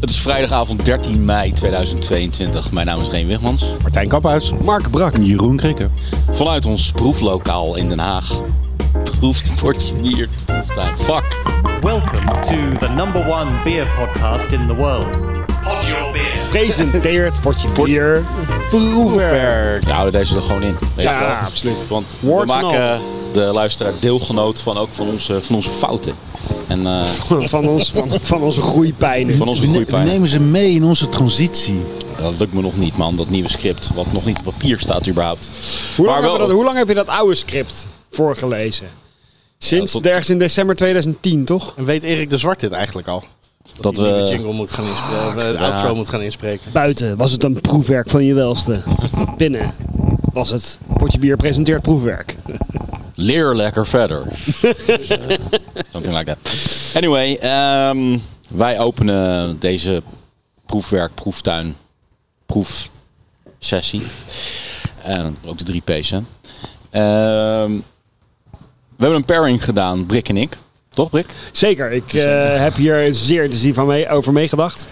Het is vrijdagavond 13 mei 2022. Mijn naam is Reen Wigmans. Martijn Kaphuis. Mark Brak. Jeroen Krikke. Vanuit ons proeflokaal in Den Haag. Proeft Portje bier. Proeftuin. Fuck. Welcome to the number one beer podcast in the world. Pod your beer. Presenteert Portje Bier. Proefwerk. We houden deze er gewoon in. Weet Ja, wel? absoluut. Want we en maken de luisteraar deelgenoot van ook van onze, van onze fouten. En eh, Van, ons, van, van onze groeipijnen. van onze nemen ze mee in onze transitie. Dat lukt me nog niet, man. Dat nieuwe script. Wat nog niet op papier staat überhaupt. Hoe lang, wel- dat, hoe lang heb je dat oude script voorgelezen? Sinds Ja, tot- ergens in december 2010, toch? En weet Erik de Zwart dit eigenlijk al? Dat, Dat we- jingle moet gaan inspreken, de Ja. outro moet gaan inspreken. Buiten was het een proefwerk van je welste. Binnen was het Portje Bier presenteert proefwerk. Leer lekker verder. Something like that. Anyway, ehm, wij openen deze proefwerk, proeftuin, proefsessie. En ook de drie P's, hè. Ehm, we hebben een pairing gedaan, Brik en ik. Toch, Brik? Zeker, ik eh, heb hier zeer intensief aan mee, over meegedacht.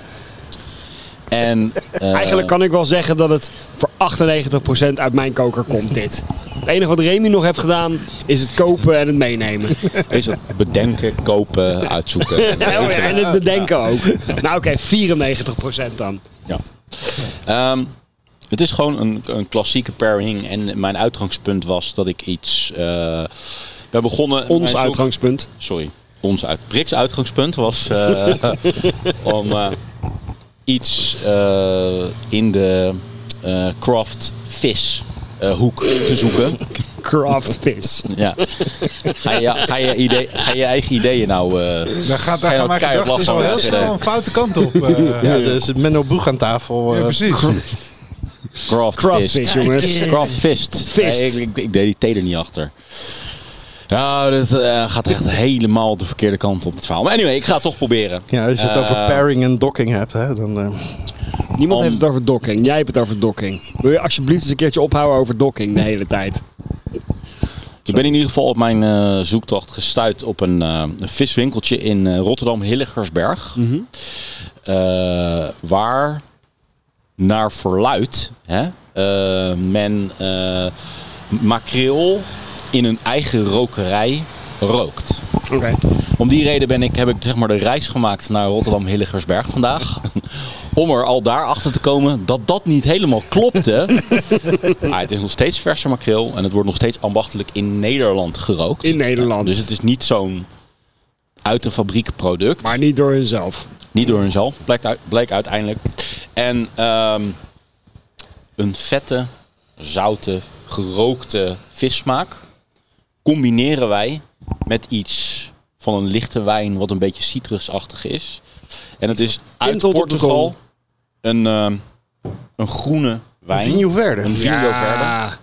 En, eh, Eigenlijk kan ik wel zeggen dat het voor 98% uit mijn koker komt, dit. Het enige wat Remy nog heeft gedaan, is het kopen en het meenemen. is het bedenken, kopen, uitzoeken. Oh ja, en het bedenken ook. Nou oké, 94% dan. Ja. Ehm, het is gewoon een, een klassieke pairing. En mijn uitgangspunt was dat ik iets. eh we begonnen. Ons zoek- uitgangspunt. Sorry. Ons uit. Brix uitgangspunt was eh, om eh, iets eh, in de eh, craft vis eh, hoek te zoeken. Craft vis. Ja. Ga je, ga je, idee, ga je eigen ideeën nou. eh Daar gaat, Ga je daar gaan mijn keihard gedachten lachen al heel snel een foute kant op. eh. Ja, dus Menno Boeg aan tafel. ja, precies. craft, vis, jongens. Craft fist. Fist. Nee, ik, ik, ik deed die T er niet achter. Ja, dit eh, gaat echt helemaal de verkeerde kant op het verhaal. Maar anyway, ik ga het toch proberen. ja, als je het Eh, over pairing en docking hebt, hè, dan... eh, Niemand Om- heeft het over docking. Jij hebt het over docking. Wil je alsjeblieft eens een keertje ophouden over docking de hele tijd? Ik ben in ieder geval op mijn eh, zoektocht gestuurd op een, eh, een viswinkeltje in eh, Rotterdam Hilligersberg. Eh, waar naar verluid hè, eh, men eh, makreel in een eigen rokerij rookt. Oké. Om die reden ben ik, heb ik zeg maar, de reis gemaakt naar Rotterdam Hilligersberg vandaag. Om er al daar achter te komen dat dat niet helemaal klopte. maar het is nog steeds verse makreel en het wordt nog steeds ambachtelijk in Nederland gerookt. In Nederland. Dus het is niet zo'n uit de fabriek product. Maar niet door hunzelf. Niet door hunzelf, bleek, uit, bleek uiteindelijk. En ehm, een vette, zoute, gerookte vissmaak combineren wij met iets van een lichte wijn wat een beetje citrusachtig is. En het is uit Portugal een, ehm, een groene wijn. Vinho Verde. Een Vinho Verde.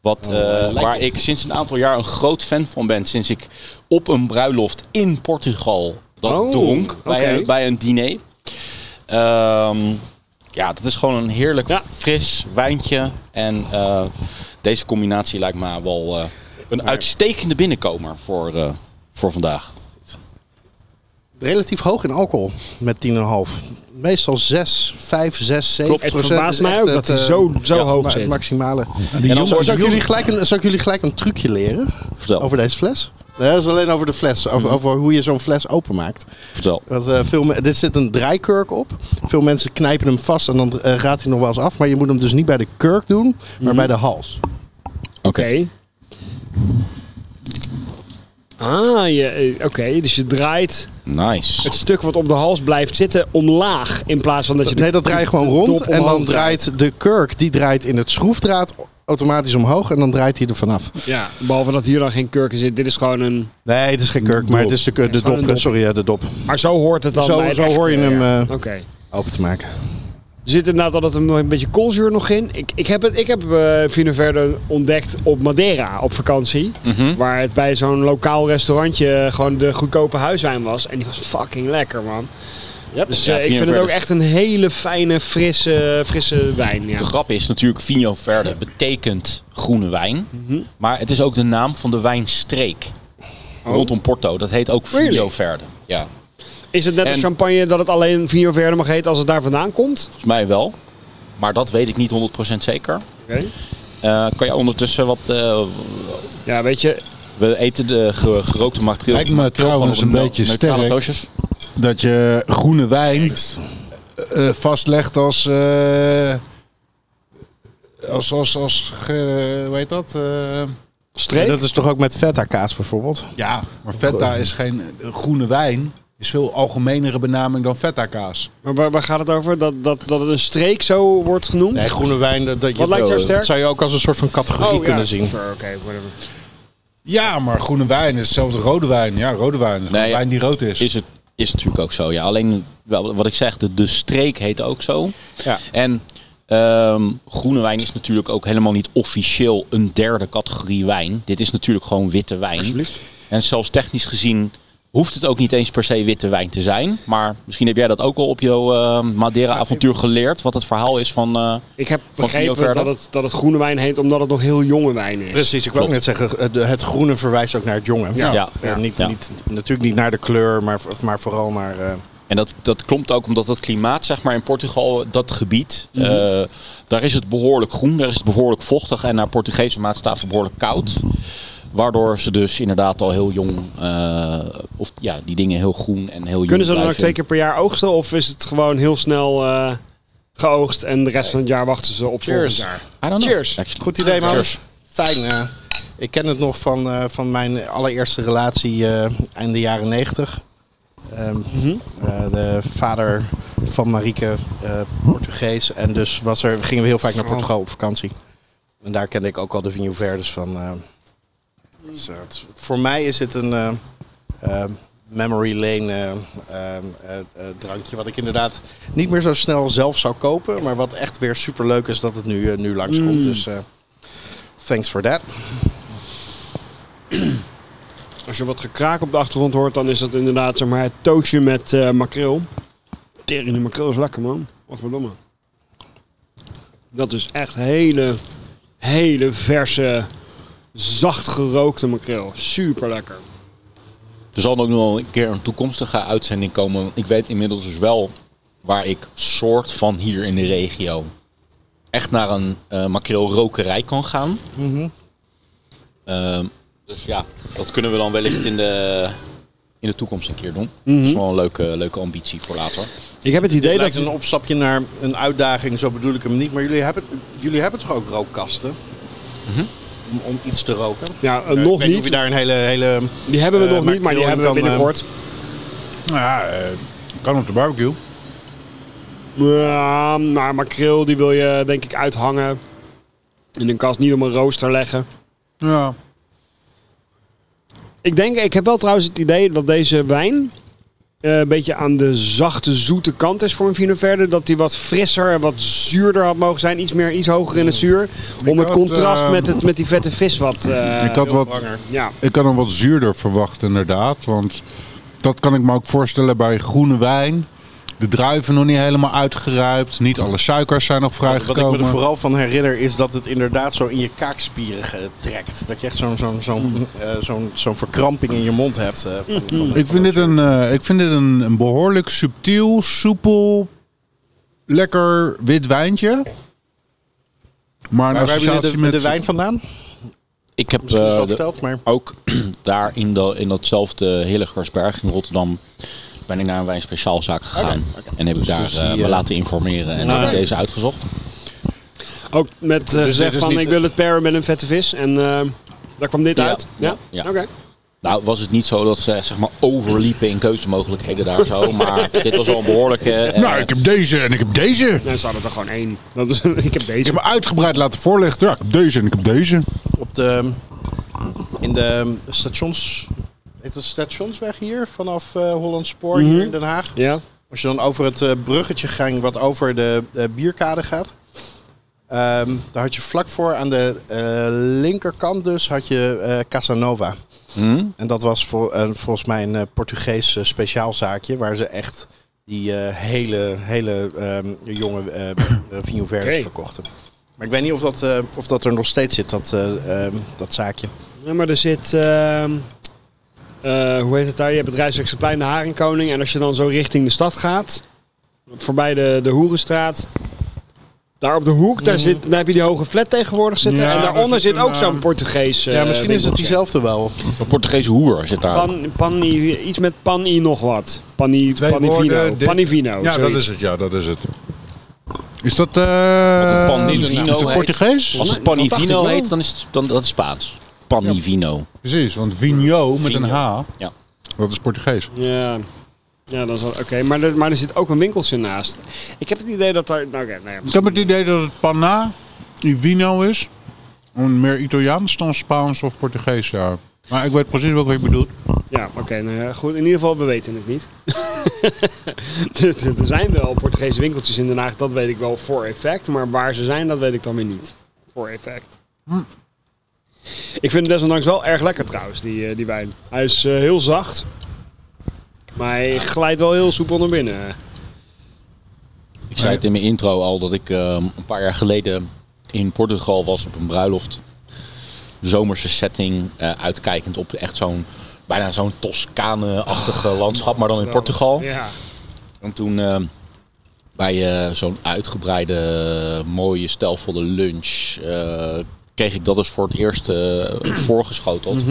Wat, eh, waar ik sinds een aantal jaar een groot fan van ben. Sinds ik op een bruiloft in Portugal dat Oh, dronk bij, een, bij een diner. Ehm, ja, dat is gewoon een heerlijk Ja. fris wijntje. En eh, deze combinatie lijkt me wel eh, een uitstekende binnenkomer voor, eh, voor vandaag. relatief hoog in alcohol met 10,5. Meestal 6, 5, 6, 7% Het verbaast mij ook dat hij zo, zo ja, hoog zit. maximale. En dan Zal, zal, ik jullie gelijk een, zal ik jullie gelijk een trucje leren Vertel, over deze fles? Nee, dat is alleen over de fles. Over, over hoe je zo'n fles openmaakt. vertel. Want, eh, veel, me- dit zit een draaikurk op. Veel mensen knijpen hem vast en dan eh, gaat hij nog wel eens af. Maar je moet hem dus niet bij de kurk doen, maar bij de hals. Oké. Ah, je, eh, oké. Dus je draait Nice. het stuk wat op de hals blijft zitten omlaag. In plaats van dat je Nee, dat draai je gewoon rond. En dan draait de kurk, die draait in het schroefdraad automatisch omhoog. En dan draait hij er vanaf. Ja, behalve dat hier dan geen kurk in zit. Dit is gewoon een... Nee, het is geen kurk, maar het is de, de, dop. Sorry, ja, de dop. Maar zo hoort het dan Zo- bij het zo echte, hoor je hem, ja. eh, Oké. Open te maken. Er zit inderdaad altijd een, een beetje koolzuur nog in. Ik, ik heb, het, ik heb eh Vino Verde ontdekt op Madeira op vakantie. Mhm. Waar het bij zo'n lokaal restaurantje gewoon de goedkope huiswijn was. En die was fucking lekker, man. Dus Ja, eh, ik Vino vind het ook echt een hele fijne, frisse, frisse wijn. Ja. De grap is natuurlijk, Vinho Verde betekent groene wijn. Mhm. Maar het is ook de naam van de wijnstreek rondom Porto. Dat heet ook Oh. Really? Verde. Ja. Is het net En- als champagne dat het alleen Vino Verde mag heten als het daar vandaan komt? Volgens mij wel. Maar dat weet ik niet 100% zeker. Oké. Eh, kan jij ondertussen wat... eh, Ja, weet je, we eten de ge- gerookte makreel. Lijkt me trouwens een beetje sterk. Dat je groene wijn eh, vastlegt als... eh, als, als, als, ge- hoe heet dat? Eh, streep. Dat is toch ook met feta kaas bijvoorbeeld? ja, maar feta is geen... Groene wijn is veel algemenere benaming dan feta kaas. Maar waar, waar gaat het over? Dat, dat, dat het een streek zo wordt genoemd? Nee, groene wijn, dat, dat je, Wat lijkt jou dat zou je ook als een soort van categorie Oh, kunnen ja. zien. Sure, Oké, whatever. Ja, maar groene wijn is hetzelfde rode wijn. Ja, rode wijn is Nee, wijn die rood is. Is het is natuurlijk ook zo. Ja, alleen wel, wat ik zeg, de, de streek heet ook zo. Ja. En ehm, groene wijn is natuurlijk ook helemaal niet officieel een derde categorie wijn. Dit is natuurlijk gewoon witte wijn. En zelfs technisch gezien hoeft het ook niet eens per se witte wijn te zijn. Maar misschien heb jij dat ook al op jouw eh, Madeira-avontuur geleerd. Wat het verhaal is van... eh, Ik heb Van begrepen dat het, dat het groene wijn heet omdat het nog heel jonge wijn is. Precies, ik wil net zeggen, het- het groene verwijst ook naar het jonge. Ja. Ja, Ja. niet, Ja. Niet, natuurlijk niet naar de kleur, maar, maar vooral naar... eh, En dat, dat klopt ook omdat het klimaat, zeg maar, in Portugal, dat gebied, eh, daar is het behoorlijk groen, daar is het behoorlijk vochtig en naar Portugese maatstaven behoorlijk koud. Waardoor ze dus inderdaad al heel jong, eh, of ja, die dingen heel groen en heel jong Kunnen ze dan ook twee keer per jaar oogsten? Of is het gewoon heel snel eh, geoogst en de rest van het jaar wachten ze op volgend Cheers. jaar? Don't know. Cheers. Actually. Goed idee, man. Cheers. Fijn. eh, ik ken het nog van, eh, van mijn allereerste relatie eh einde jaren 90. Ehm, eh, de vader van Marieke, eh, Portugees. En dus was er, gingen we heel vaak naar Portugal op vakantie. En daar kende ik ook al de Vinho Verdes van. eh. Dus, eh, het voor mij is het een eh, eh, memory lane eh, ehm, eh, eh, drankje. Wat ik inderdaad niet meer zo snel zelf zou kopen. Maar wat echt weer super leuk is dat het nu, nu langskomt. Mm. Dus thanks for that. Als je wat gekraak op de achtergrond hoort, dan is dat inderdaad zeg maar, het toastje met eh makreel. Tering, die makreel is lekker, man. Wat verdomme. Dat is echt hele, hele verse, zacht gerookte makreel. Super lekker. Er zal ook nog wel een keer een toekomstige uitzending komen. want Ik weet inmiddels dus wel waar ik soort van hier in de regio echt naar een eh makreelrokerij kan gaan. Ehm, dus ja, dat kunnen we dan wellicht in de, in de toekomst een keer doen. Dat is wel een leuke, leuke ambitie voor later. Ik heb het idee dat... een opstapje naar een uitdaging, zo bedoel ik hem niet. Maar jullie hebben, jullie hebben toch ook rookkasten? Om, om iets te roken? Ja, ik nog niet of je daar een hele... hele Die hebben we eh, nog niet, maar die hebben we in kan, eh, binnenkort. Ja, kan op de barbecue. Ja, maar makreel die wil je denk ik uithangen. In een kast niet om een rooster leggen. Ja. Ik denk, ik heb wel trouwens het idee dat deze wijn eh, een beetje aan de zachte, zoete kant is voor een Vino Verde. Dat die wat frisser en wat zuurder had mogen zijn. Iets meer, iets hoger in het zuur. Om het had, contrast eh, met, het, met die vette vis wat... eh, ik had wat, langer. Ja. ik had hem wat zuurder verwacht inderdaad. Want dat kan ik me ook voorstellen bij groene wijn. De druiven nog niet helemaal uitgeruimd. Niet alle suikers zijn nog Wat ik me vrijgekomen. er vooral van herinner is dat het inderdaad zo in je kaakspieren trekt. Dat je echt zo'n zo'n zo'n eh, zo'n zo'n verkramping in je mond hebt. eh, van, van- Ik vind dit, een, eh, ik vind dit een, een behoorlijk subtiel, soepel, lekker wit wijntje. Maar een Waar waar hebben jullie associatie de, met... de wijn vandaan? Ik heb eh, de- verteld, maar... ook daar in, de, in datzelfde Hilligersberg in Rotterdam ben ik naar een wijnspeciaalzaak gegaan. En heb ik daar dus eh, die, me eh, laten informeren en Ah, heb ik deze uitgezocht. Ook met uh, dit gezegd is van ik wil het pairen met een vette vis. En eh, daar kwam dit Ja, uit. Ja? Oké. Nou was het niet zo dat ze zeg maar overliepen in keuzemogelijkheden daar zo. Maar dit was wel een behoorlijke... eh, Nou, ik heb deze en ik heb deze. Nou, ze hadden er gewoon één. Dat is, ik heb Ik deze. heb me uitgebreid laten voorlichten. Ja, ik heb deze en ik heb deze. Op de, in de stations... Heet dat stationsweg hier? Vanaf eh Holland Spoor hier in Den Haag. Ja? Als je dan over het eh, bruggetje ging wat over de eh, bierkade gaat. ehm, daar had je vlak voor aan de eh, linkerkant dus had je eh, Casanova. hm? En dat was vol- volgens mij een Portugees speciaalzaakje. Waar ze echt die eh, hele, hele ehm, jonge eh Oké. verkochten. Maar ik weet niet of dat, eh, of dat er nog steeds zit, dat, eh, ehm, dat zaakje. ja, maar er zit... eh, hoe heet het daar? Je hebt het Rijswijksplein, de Haringkoning. En als je dan zo richting de stad gaat, voorbij de, de Hoerenstraat. Daar op de hoek, daar, zit, daar heb je die hoge flat tegenwoordig zitten. Ja, en daar daaronder zit ook zo'n eh, Portugees eh, ja, misschien is het diezelfde wel. Een Portugese hoer zit daar. Pan, pani, iets met pani nog wat. Pani, panivino. Panivino, Ja, dat is het. Ja, dat is het. Is dat... eh Wat een panivino Is het heet. Portugees? Als het panivino heet, dan is het dan, dat is Spaans. Panivino. Precies, want vino met een H, Ja. dat is Portugees. Ja, ja dat is oké. Maar, er- maar er zit ook een winkeltje naast. Ik heb het idee dat daar... Nou, nou ja, Ik heb het idee dat het panna, die vino is. Meer Italiaans dan Spaans of Portugees, ja. Maar ik weet precies wat je bedoelt. Ja, oké. nou ja, goed. In ieder geval, we weten het niet. er, er- er zijn wel Portugese winkeltjes in Den Haag, dat weet ik wel voor effect. Maar waar ze zijn, dat weet ik dan weer niet. Voor effect. Ik vind het desondanks wel erg lekker trouwens, die, eh, die wijn. Hij is eh, heel zacht. Maar hij glijdt wel heel soepel naar binnen. Ik zei het in mijn intro al dat ik ehm, een paar jaar geleden in Portugal was op een bruiloft. Zomerse setting, eh, uitkijkend op echt zo'n bijna zo'n Toscane-achtige landschap, maar dan in Portugal. Ja. En toen eh, bij eh, zo'n uitgebreide, mooie, stijlvolle lunch kreeg ik dat dus voor het eerst eh, voorgeschoteld.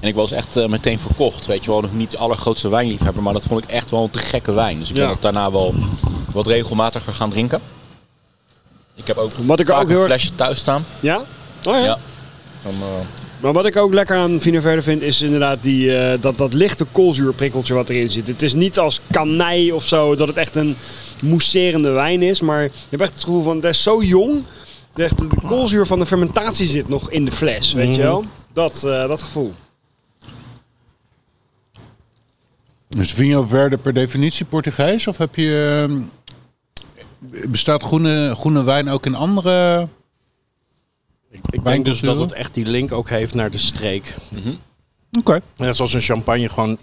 En ik was echt eh, meteen verkocht. Weet je wel, nog niet de allergrootste wijnliefhebber, maar dat vond ik echt wel een te gekke wijn. Dus ik ben Ja. ook daarna wel wat regelmatiger gaan drinken. Ik heb ook, Wat ik vaak ook een flesje thuis staan. Ja? Oh ja. Ja. Dan, eh, Maar wat ik ook lekker aan Vino Verde vind, is inderdaad die, dat, dat lichte koolzuurprikkeltje wat erin zit. Het is niet als kanij of zo, dat het echt een mousserende wijn is. Maar je hebt echt het gevoel van, het is zo jong. De, de koolzuur van de fermentatie zit nog in de fles, weet je wel? Dat, eh, dat gevoel. Is vino verde per definitie Portugees? Of heb je... ehm, bestaat groene, groene wijn ook in andere... Ik, ik denk dus dat het echt die link ook heeft naar de streek. Oké. Net zoals een champagne gewoon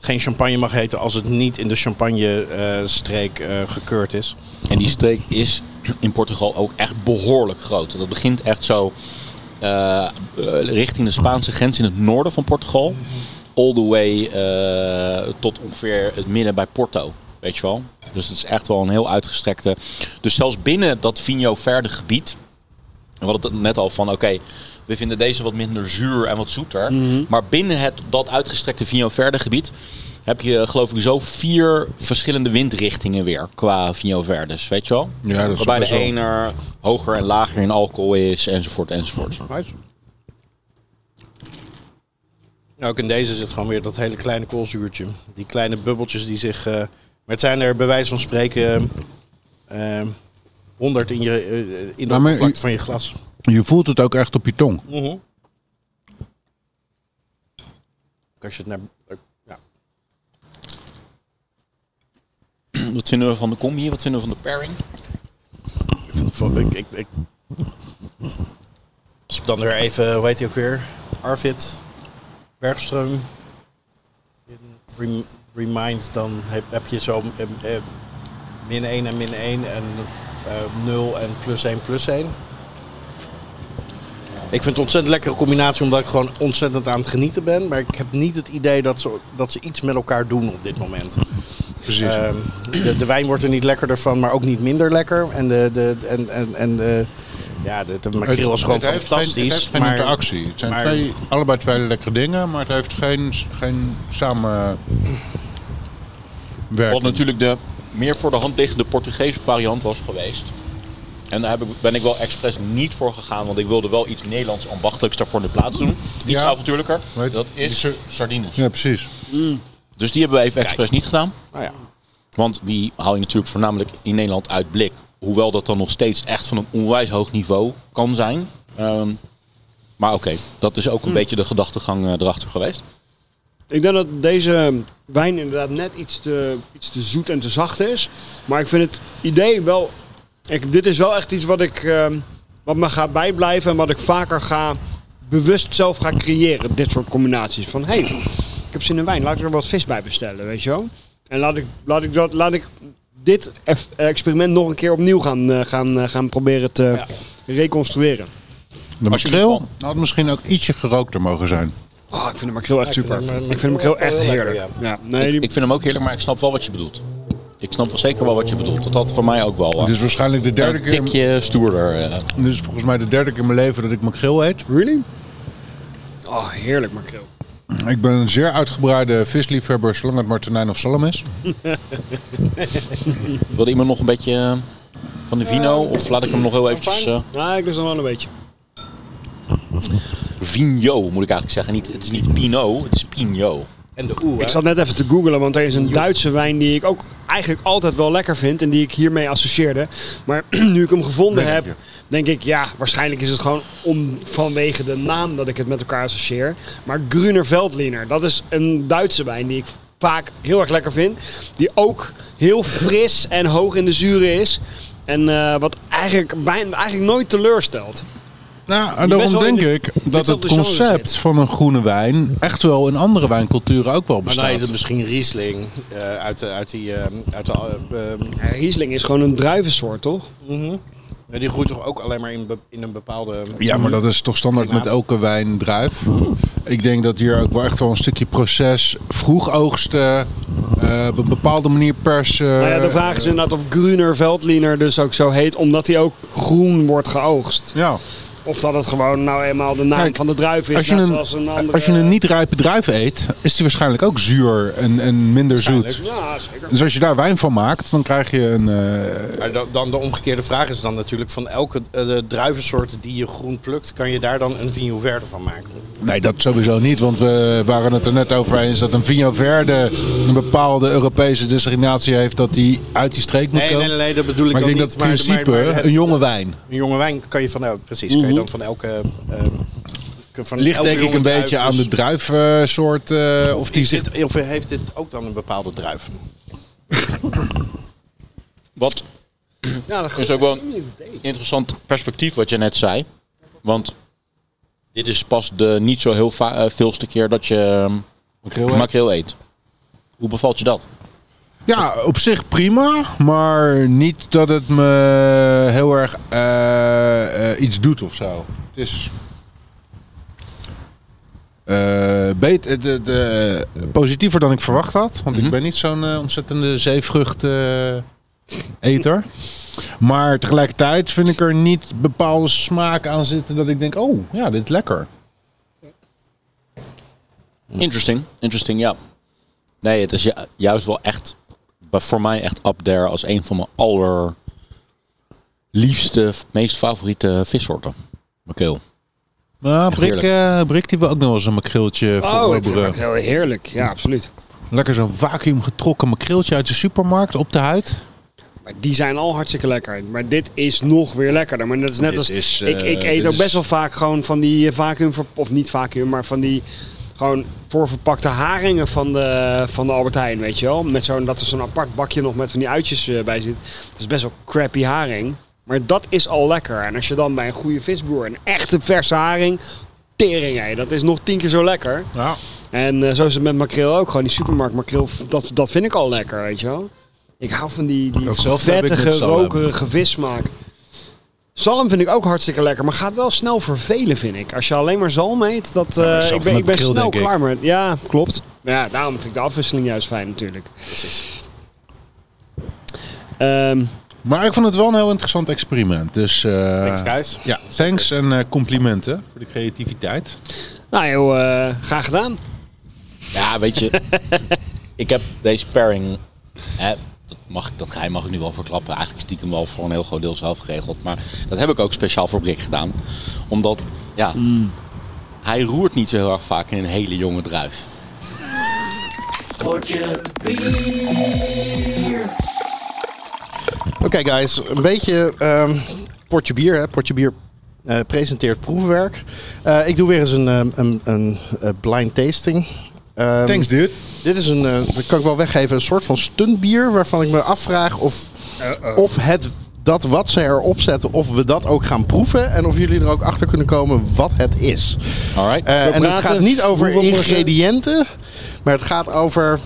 geen champagne mag heten als het niet in de champagne-streek eh, gekeurd is. En die streek is in Portugal ook echt behoorlijk groot. Dat begint echt zo eh, eh, richting de Spaanse grens in het noorden van Portugal. All the way tot ongeveer het midden bij Porto. Weet je wel? Dus het is echt wel een heel uitgestrekte. Dus zelfs binnen dat Vinho Verde gebied. We hadden het net al van, oké, we vinden deze wat minder zuur en wat zoeter. Maar binnen het, dat uitgestrekte Vinho Verde gebied heb je geloof ik zo vier verschillende windrichtingen weer qua Vinho Verdes, weet je wel? Ja, dat is Waarbij de ene er hoger en lager in alcohol is, enzovoort, enzovoort. Nou, ook in deze zit gewoon weer dat hele kleine koolzuurtje. Die kleine bubbeltjes die zich... eh, maar het zijn er bij wijze van spreken eh, eh, 100 in, je, eh, in de oppervlakte je- van je glas. Je voelt het ook echt op je tong. Mhm. Als je het naar... Ja. Wat vinden we van de combi? Wat vinden we van de pairing? Ik vind het wel- ik, ik, ik, als ik dan weer even, hoe heet hij ook weer? Arvid Bergström. in Rem- Remind, dan heb, heb je zo eh, eh, min 1 en min 1 en eh 0 en plus 1 plus 1. Ik vind het een ontzettend lekkere combinatie omdat ik gewoon ontzettend aan het genieten ben. Maar ik heb niet het idee dat ze, dat ze iets met elkaar doen op dit moment. Precies. Ehm, de, de wijn wordt er niet lekkerder van, maar ook niet minder lekker. En de, de, en, en, en de, ja, de, de makreel is gewoon het heeft fantastisch. Geen, het heeft geen maar interactie. Het zijn maar- twee, allebei twee lekkere dingen, maar het heeft geen, geen samen Wat natuurlijk de meer voor de hand liggende Portugese variant was geweest. En daar heb ik, ben ik wel expres niet voor gegaan, want ik wilde wel iets Nederlands ambachtelijks daarvoor in de plaats doen. Iets Ja. avontuurlijker. Weet- Dat is sardines. Ja, precies. Dus die hebben we even expres niet gedaan. Nou ja. Want die haal je natuurlijk voornamelijk in Nederland uit blik. Hoewel dat dan nog steeds echt van een onwijs hoog niveau kan zijn. Ehm, maar oké, dat is ook een beetje de gedachtegang eh, erachter geweest. Ik denk dat deze wijn inderdaad net iets te, iets te zoet en te zacht is. Maar ik vind het idee wel... Ik, dit is wel echt iets wat, ik, ehm, wat me gaat bijblijven en wat ik vaker ga bewust zelf ga creëren. Dit soort combinaties. Van, hé, hey, ik heb zin in wijn. Laat ik er wat vis bij bestellen, weet je wel. En laat ik, laat ik, dat, laat ik dit experiment nog een keer opnieuw gaan, eh, gaan, eh, gaan proberen te reconstrueren. De makreel ervan- had misschien ook ietsje gerookter mogen zijn. Oh, ik vind de makreel echt Ja, ik super. vind hem, ik vind de makreel echt heerlijk. lekker, ja. Nee, Ik, die, ik vind hem ook heerlijk, maar ik snap wel wat je bedoelt. Ik snap wel zeker wel wat je bedoelt. Dat had voor mij ook wel Dit uh, is waarschijnlijk de derde een keer. tikje stoerder. eh. Dit is volgens mij de derde keer in mijn leven dat ik makreel eet. really? Oh, heerlijk makreel. Ik ben een zeer uitgebreide visliefhebber, zolang het maar tonijn of zalm is. Wil iemand nog een beetje eh, van de vino? Of laat ik hem nog heel eventjes... eh Ja, ik lust nog wel een beetje. Vigno moet ik eigenlijk zeggen. Niet, het is niet Pinot, het is Pino. En de Ik zat net even te googlen, want er is een Duitse wijn die ik ook eigenlijk altijd wel lekker vind en die ik hiermee associeerde. Maar nu ik hem gevonden heb, denk ik, ja, waarschijnlijk is het gewoon om, vanwege de naam dat ik het met elkaar associeer. Maar Grüner Veltliner, dat is een Duitse wijn die ik vaak heel erg lekker vind. Die ook heel fris en hoog in de zuren is. En eh, wat eigenlijk, bijna, eigenlijk nooit teleurstelt. Nou, en daarom denk de- ik dat het concept zit. van een groene wijn echt wel in andere wijnculturen ook wel Maar bestaat. dan heet het misschien Riesling eh, uit, uit die... eh, uit de, eh, eh, Ja, Riesling is gewoon een druivensoort, toch? mhm. Ja, die groeit toch ook alleen maar in, be- in een bepaalde... Ja, maar dat is toch standaard met elke wijndruif. Ik denk dat hier ook wel echt wel een stukje proces, vroeg oogsten, eh, op een bepaalde manier persen. Nou ja, de vraag is inderdaad of Gruner Veltliner dus ook zo heet, omdat hij ook groen wordt geoogst. Ja, Of dat het gewoon nou eenmaal de naam Kijk, van de druif is, als je een, zoals een andere... als je een niet rijpe druif eet, is die waarschijnlijk ook zuur en, en minder zoet. Ja, zeker. Dus als je daar wijn van maakt, dan krijg je een... eh, Maar dan, dan de omgekeerde vraag is dan natuurlijk van elke eh, de druivensoort die je groen plukt, kan je daar dan een Vigno Verde van maken? Nee, dat sowieso niet, want we waren het er net over eens dat een Vigno Verde een bepaalde Europese designatie heeft dat die uit die streek moet Nee, komen. nee, nee, dat bedoel ik maar ik ook denk niet. dat in principe maar- maar het- een jonge wijn Een jonge wijn kan je van, el- precies, kan je dan van elke... ehm, van ligt elke denk ik een druif beetje dus- aan de druifsoort eh, of die dit- Of heeft dit ook dan een bepaalde druif? Wat Ja, dat is ook wel een interessant perspectief wat je net zei. Want dit is pas de niet zo heel eh, veelste keer dat je ehm, makreel eet. Hoe bevalt je dat? Ja, op zich prima, maar niet dat het me heel erg eh, eh, iets doet of zo. Het is. eh, beter, de, de, positiever dan ik verwacht had. Want Mhm. ik ben niet zo'n ontzettende zeevrucht eter. Maar tegelijkertijd vind ik er niet bepaalde smaak aan zitten dat ik denk, oh ja, dit is lekker. Interesting, interesting, ja. Nee, het is ju- juist wel echt, voor mij echt up there als een van mijn allerliefste, meest favoriete vissoorten. Makreel. Nou, Brik, eh, Brik die wil ook nog wel eens een makreeltje Oh, ik vind verorberen. het heel heerlijk. Ja, absoluut. Lekker zo'n vacuüm getrokken makreeltje uit de supermarkt op de huid. Maar die zijn al hartstikke lekker. Maar dit is nog weer lekkerder. Maar dat is net Dit als... is, eh, ik, ik eet dit ook best wel vaak gewoon van die eh, vacuüm... Of niet vacuüm, maar van die... Gewoon voorverpakte haringen van de, van de Albert Heijn, weet je wel. Met zo'n, dat er zo'n apart bakje nog met van die uitjes eh, bij zit. Dat is best wel crappy haring. Maar dat is al lekker. En als je dan bij een goede visboer een echte verse haring... Tering, hé. Dat is nog tien keer zo lekker. Ja. En eh, zo is het met makreel ook. Gewoon die supermarkt makreel, dat, dat vind ik al lekker, weet je wel. Ik hou van die, die vettige, rokerige vissmaak. Zalm vind ik ook hartstikke lekker, maar gaat wel snel vervelen, vind ik. Als je alleen maar zalm eet, dat, eh, ik ben, ik ben snel klaar met. Ja, klopt. Ja, daarom vind ik de afwisseling juist fijn, natuurlijk. Ehm, Maar ik vond het wel een heel interessant experiment. Dus eh, Thanks, guys. ja, thanks en eh, complimenten voor de creativiteit. nou joh, eh, graag gedaan. Ja, weet je, ik heb deze pairing, hè, mag, ik- dat geheim mag ik nu wel verklappen, eigenlijk stiekem wel voor een heel groot deel zelf geregeld. Maar dat heb ik ook speciaal voor Brik gedaan. Omdat, ja, hij roert niet zo heel erg vaak in een hele jonge druif. Oké guys, een beetje ehm potje bier. Hè. Potje bier eh, presenteert proefwerk. Eh, ik doe weer eens een, ehm, een, een, eh, blind tasting. Ehm, Thanks dude. Dit is een, eh, dat kan ik wel weggeven, een soort van stuntbier waarvan ik me afvraag of, of het dat wat ze erop zetten, of we dat ook gaan proeven en of jullie er ook achter kunnen komen wat het is. Alright? Eh, en het gaat niet over ingrediënten, maar het gaat over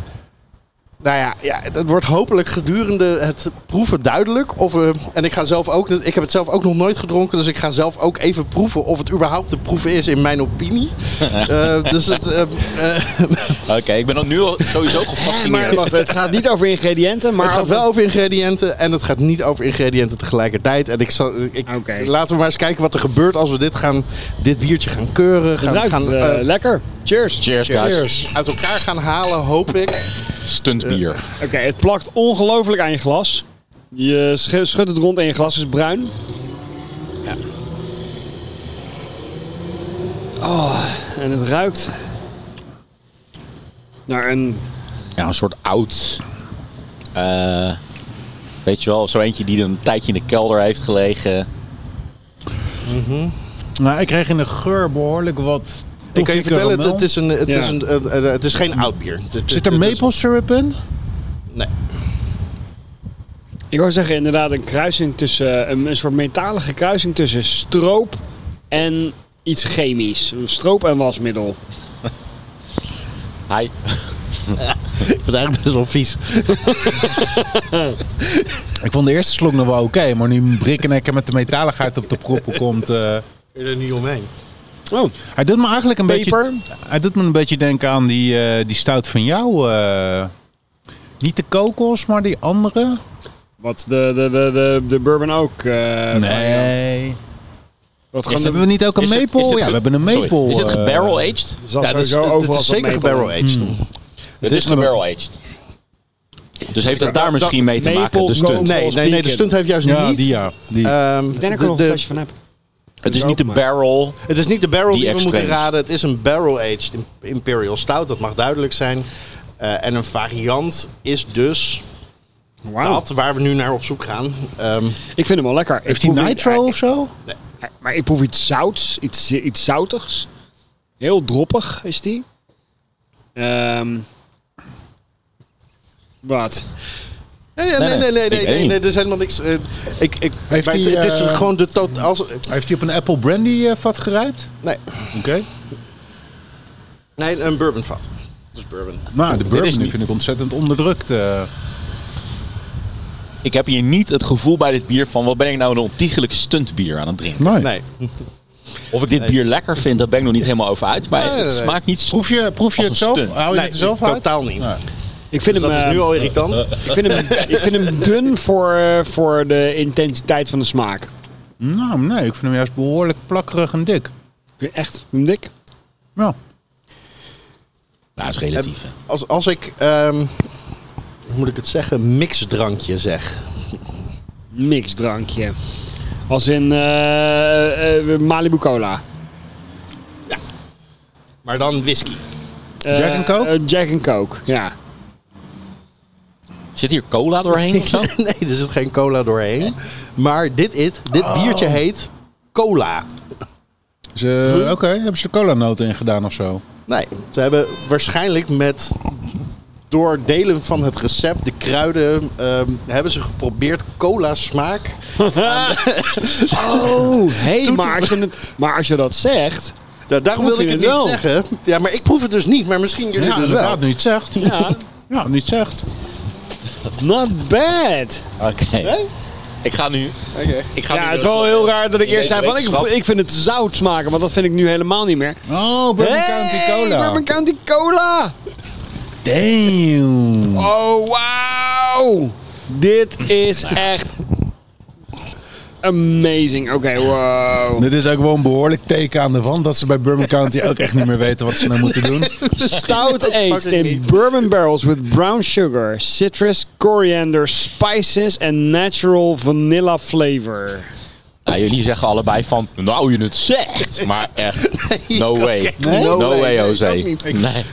Nou ja, ja, dat wordt hopelijk gedurende het proeven duidelijk. Of, we- en ik, ga zelf ook, ik heb het zelf ook nog nooit gedronken. Dus ik ga zelf ook even proeven of het überhaupt te proeven is in mijn opinie. Eh, dus het, eh, eh, Oké, ik ben dan nu al sowieso Maar gefascineerd. wacht, het gaat niet over ingrediënten, maar het gaat over- wel over ingrediënten en het gaat niet over ingrediënten tegelijkertijd. En ik zal, ik, Oké. laten we maar eens kijken wat er gebeurt als we dit, gaan, dit biertje gaan keuren. Het Gaan, ruikt gaan, eh, eh, lekker. Cheers. Cheers, guys. uit elkaar gaan halen, hoop ik. Stuntbier. Oké, het plakt ongelooflijk aan je glas. Je sch- schudt het rond en je glas is bruin. Oh, en het ruikt naar een... Ja, een soort oud. eh, weet je wel, zo eentje die een tijdje in de kelder heeft gelegen. Nou, ik kreeg in de geur behoorlijk wat Ik kan je vertellen, het, het is, een, het, Ja. is, een, eh, eh, het is geen oud bier. Zit er maple syrup in? Nee. Ik wou zeggen inderdaad een kruising tussen... Een, een soort metalige kruising tussen stroop en iets chemisch. Stroop en wasmiddel. Hi. Ik vind het eigenlijk best wel vies. Ik vond de eerste slok nog wel oké, maar nu Brikkenekker met de metaligheid op de proppen komt... eh, Ik er niet omheen. Oh, hij doet me eigenlijk een beetje... Hij doet me een beetje denken aan die, eh, die stout van jou. eh. niet de kokos, maar die andere. Wat de, de, de, de, de bourbon ook. eh, nee. Wat Is gewoon Hebben we niet ook een Is het- maple? is het ja, we hebben een Sorry, maple. Is het gebarrel-aged? zal Ja, het is, overal is zeker maple. gebarrel-aged. Het is gebarrel-aged. Dus heeft het daar misschien mee te maken, de stunt? Nee, nee, nee, de stunt heeft juist Ja, niet. die ja. Die. Ehm, Ik denk dat ik er nog een flesje van heb. Het is niet de barrel. Het is niet de barrel die, Die we moeten raden. Het is een barrel-aged Imperial Stout. Dat mag duidelijk zijn. Eh, en een variant is dus Wauw. dat waar we nu naar op zoek gaan. Ehm, Ik vind hem wel lekker. Heeft hij nitro of zo? Maar ik proef iets zouts, iets, iets zoutigs. Heel droppig is die. Ehm wat? Nee, nee, nee, nee, nee, er is helemaal niks. eh, ik, ik, Heeft maar het, hij, het is eh, gewoon de tot. Als, Heeft hij op een apple brandy eh, vat gerijpt? nee, Oké. nee, een bourbon vat. Dus bourbon. Nou, de bourbon is niet- vind ik ontzettend onderdrukt. eh. Ik heb hier niet het gevoel bij dit bier van... wat ben ik nou een ontiegelijk stuntbier aan het drinken. nee. Nee. Of ik dit bier lekker vind, daar ben ik nog niet helemaal over uit. Maar Nee, nee, het smaakt niet... Proef je, proef je Als het zelf? stunt. Hou je Nee, het zelf uit? totaal niet. Ik vind Dus hem, dat is eh, nu al irritant. ik vind hem, ik vind hem dun voor, eh, voor de intensiteit van de smaak. Nou, nee, ik vind hem juist behoorlijk plakkerig en dik. Ik vind echt hem dik. Ja. Nou, is relatief. hè. Als, als ik, ehm, hoe moet ik het zeggen, mixdrankje zeg. Mixdrankje. Als in eh, eh, Malibu Cola. Maar dan whisky. Eh, Jack and Coke? eh, Jack and Coke, ja. Zit hier cola doorheen of zo? nee, er zit geen cola doorheen. Maar dit, it, dit biertje heet cola. Ze, Oké, hebben ze de cola-noten in gedaan of zo? Nee, ze hebben waarschijnlijk met door delen van het recept, de kruiden, ehm, hebben ze geprobeerd cola smaak. Oh, hey, maar, als je het, maar als je dat zegt... Nou, daarom je ik het niet wel? zeggen. Ja, maar ik proef het dus niet, maar misschien jullie Ja, dus wel. het zegt. Ja, Ja, nu het zegt. Not bad. Oké. Ik ga nu... Oké. Ik ga Ja, nu het is dus- wel heel raar dat ik eerst zei van ik, ik vind het zout smaken, want dat vind ik nu helemaal niet meer. Oh, Bourbon County Hey, Cola. Bourbon County Cola. Damn. Oh, wauw. Dit is echt amazing. Oké, wow. Dit is ook wel een behoorlijk teken aan de wand dat ze bij Bourbon County ook echt niet meer weten wat ze nou moeten doen. Stout aged in bourbon barrels with brown sugar, citrus, coriander, spices en natural vanilla flavor. Nou, jullie zeggen allebei van, nou je het zegt. Maar echt, no way. Nee? No, way. Jose. Nee.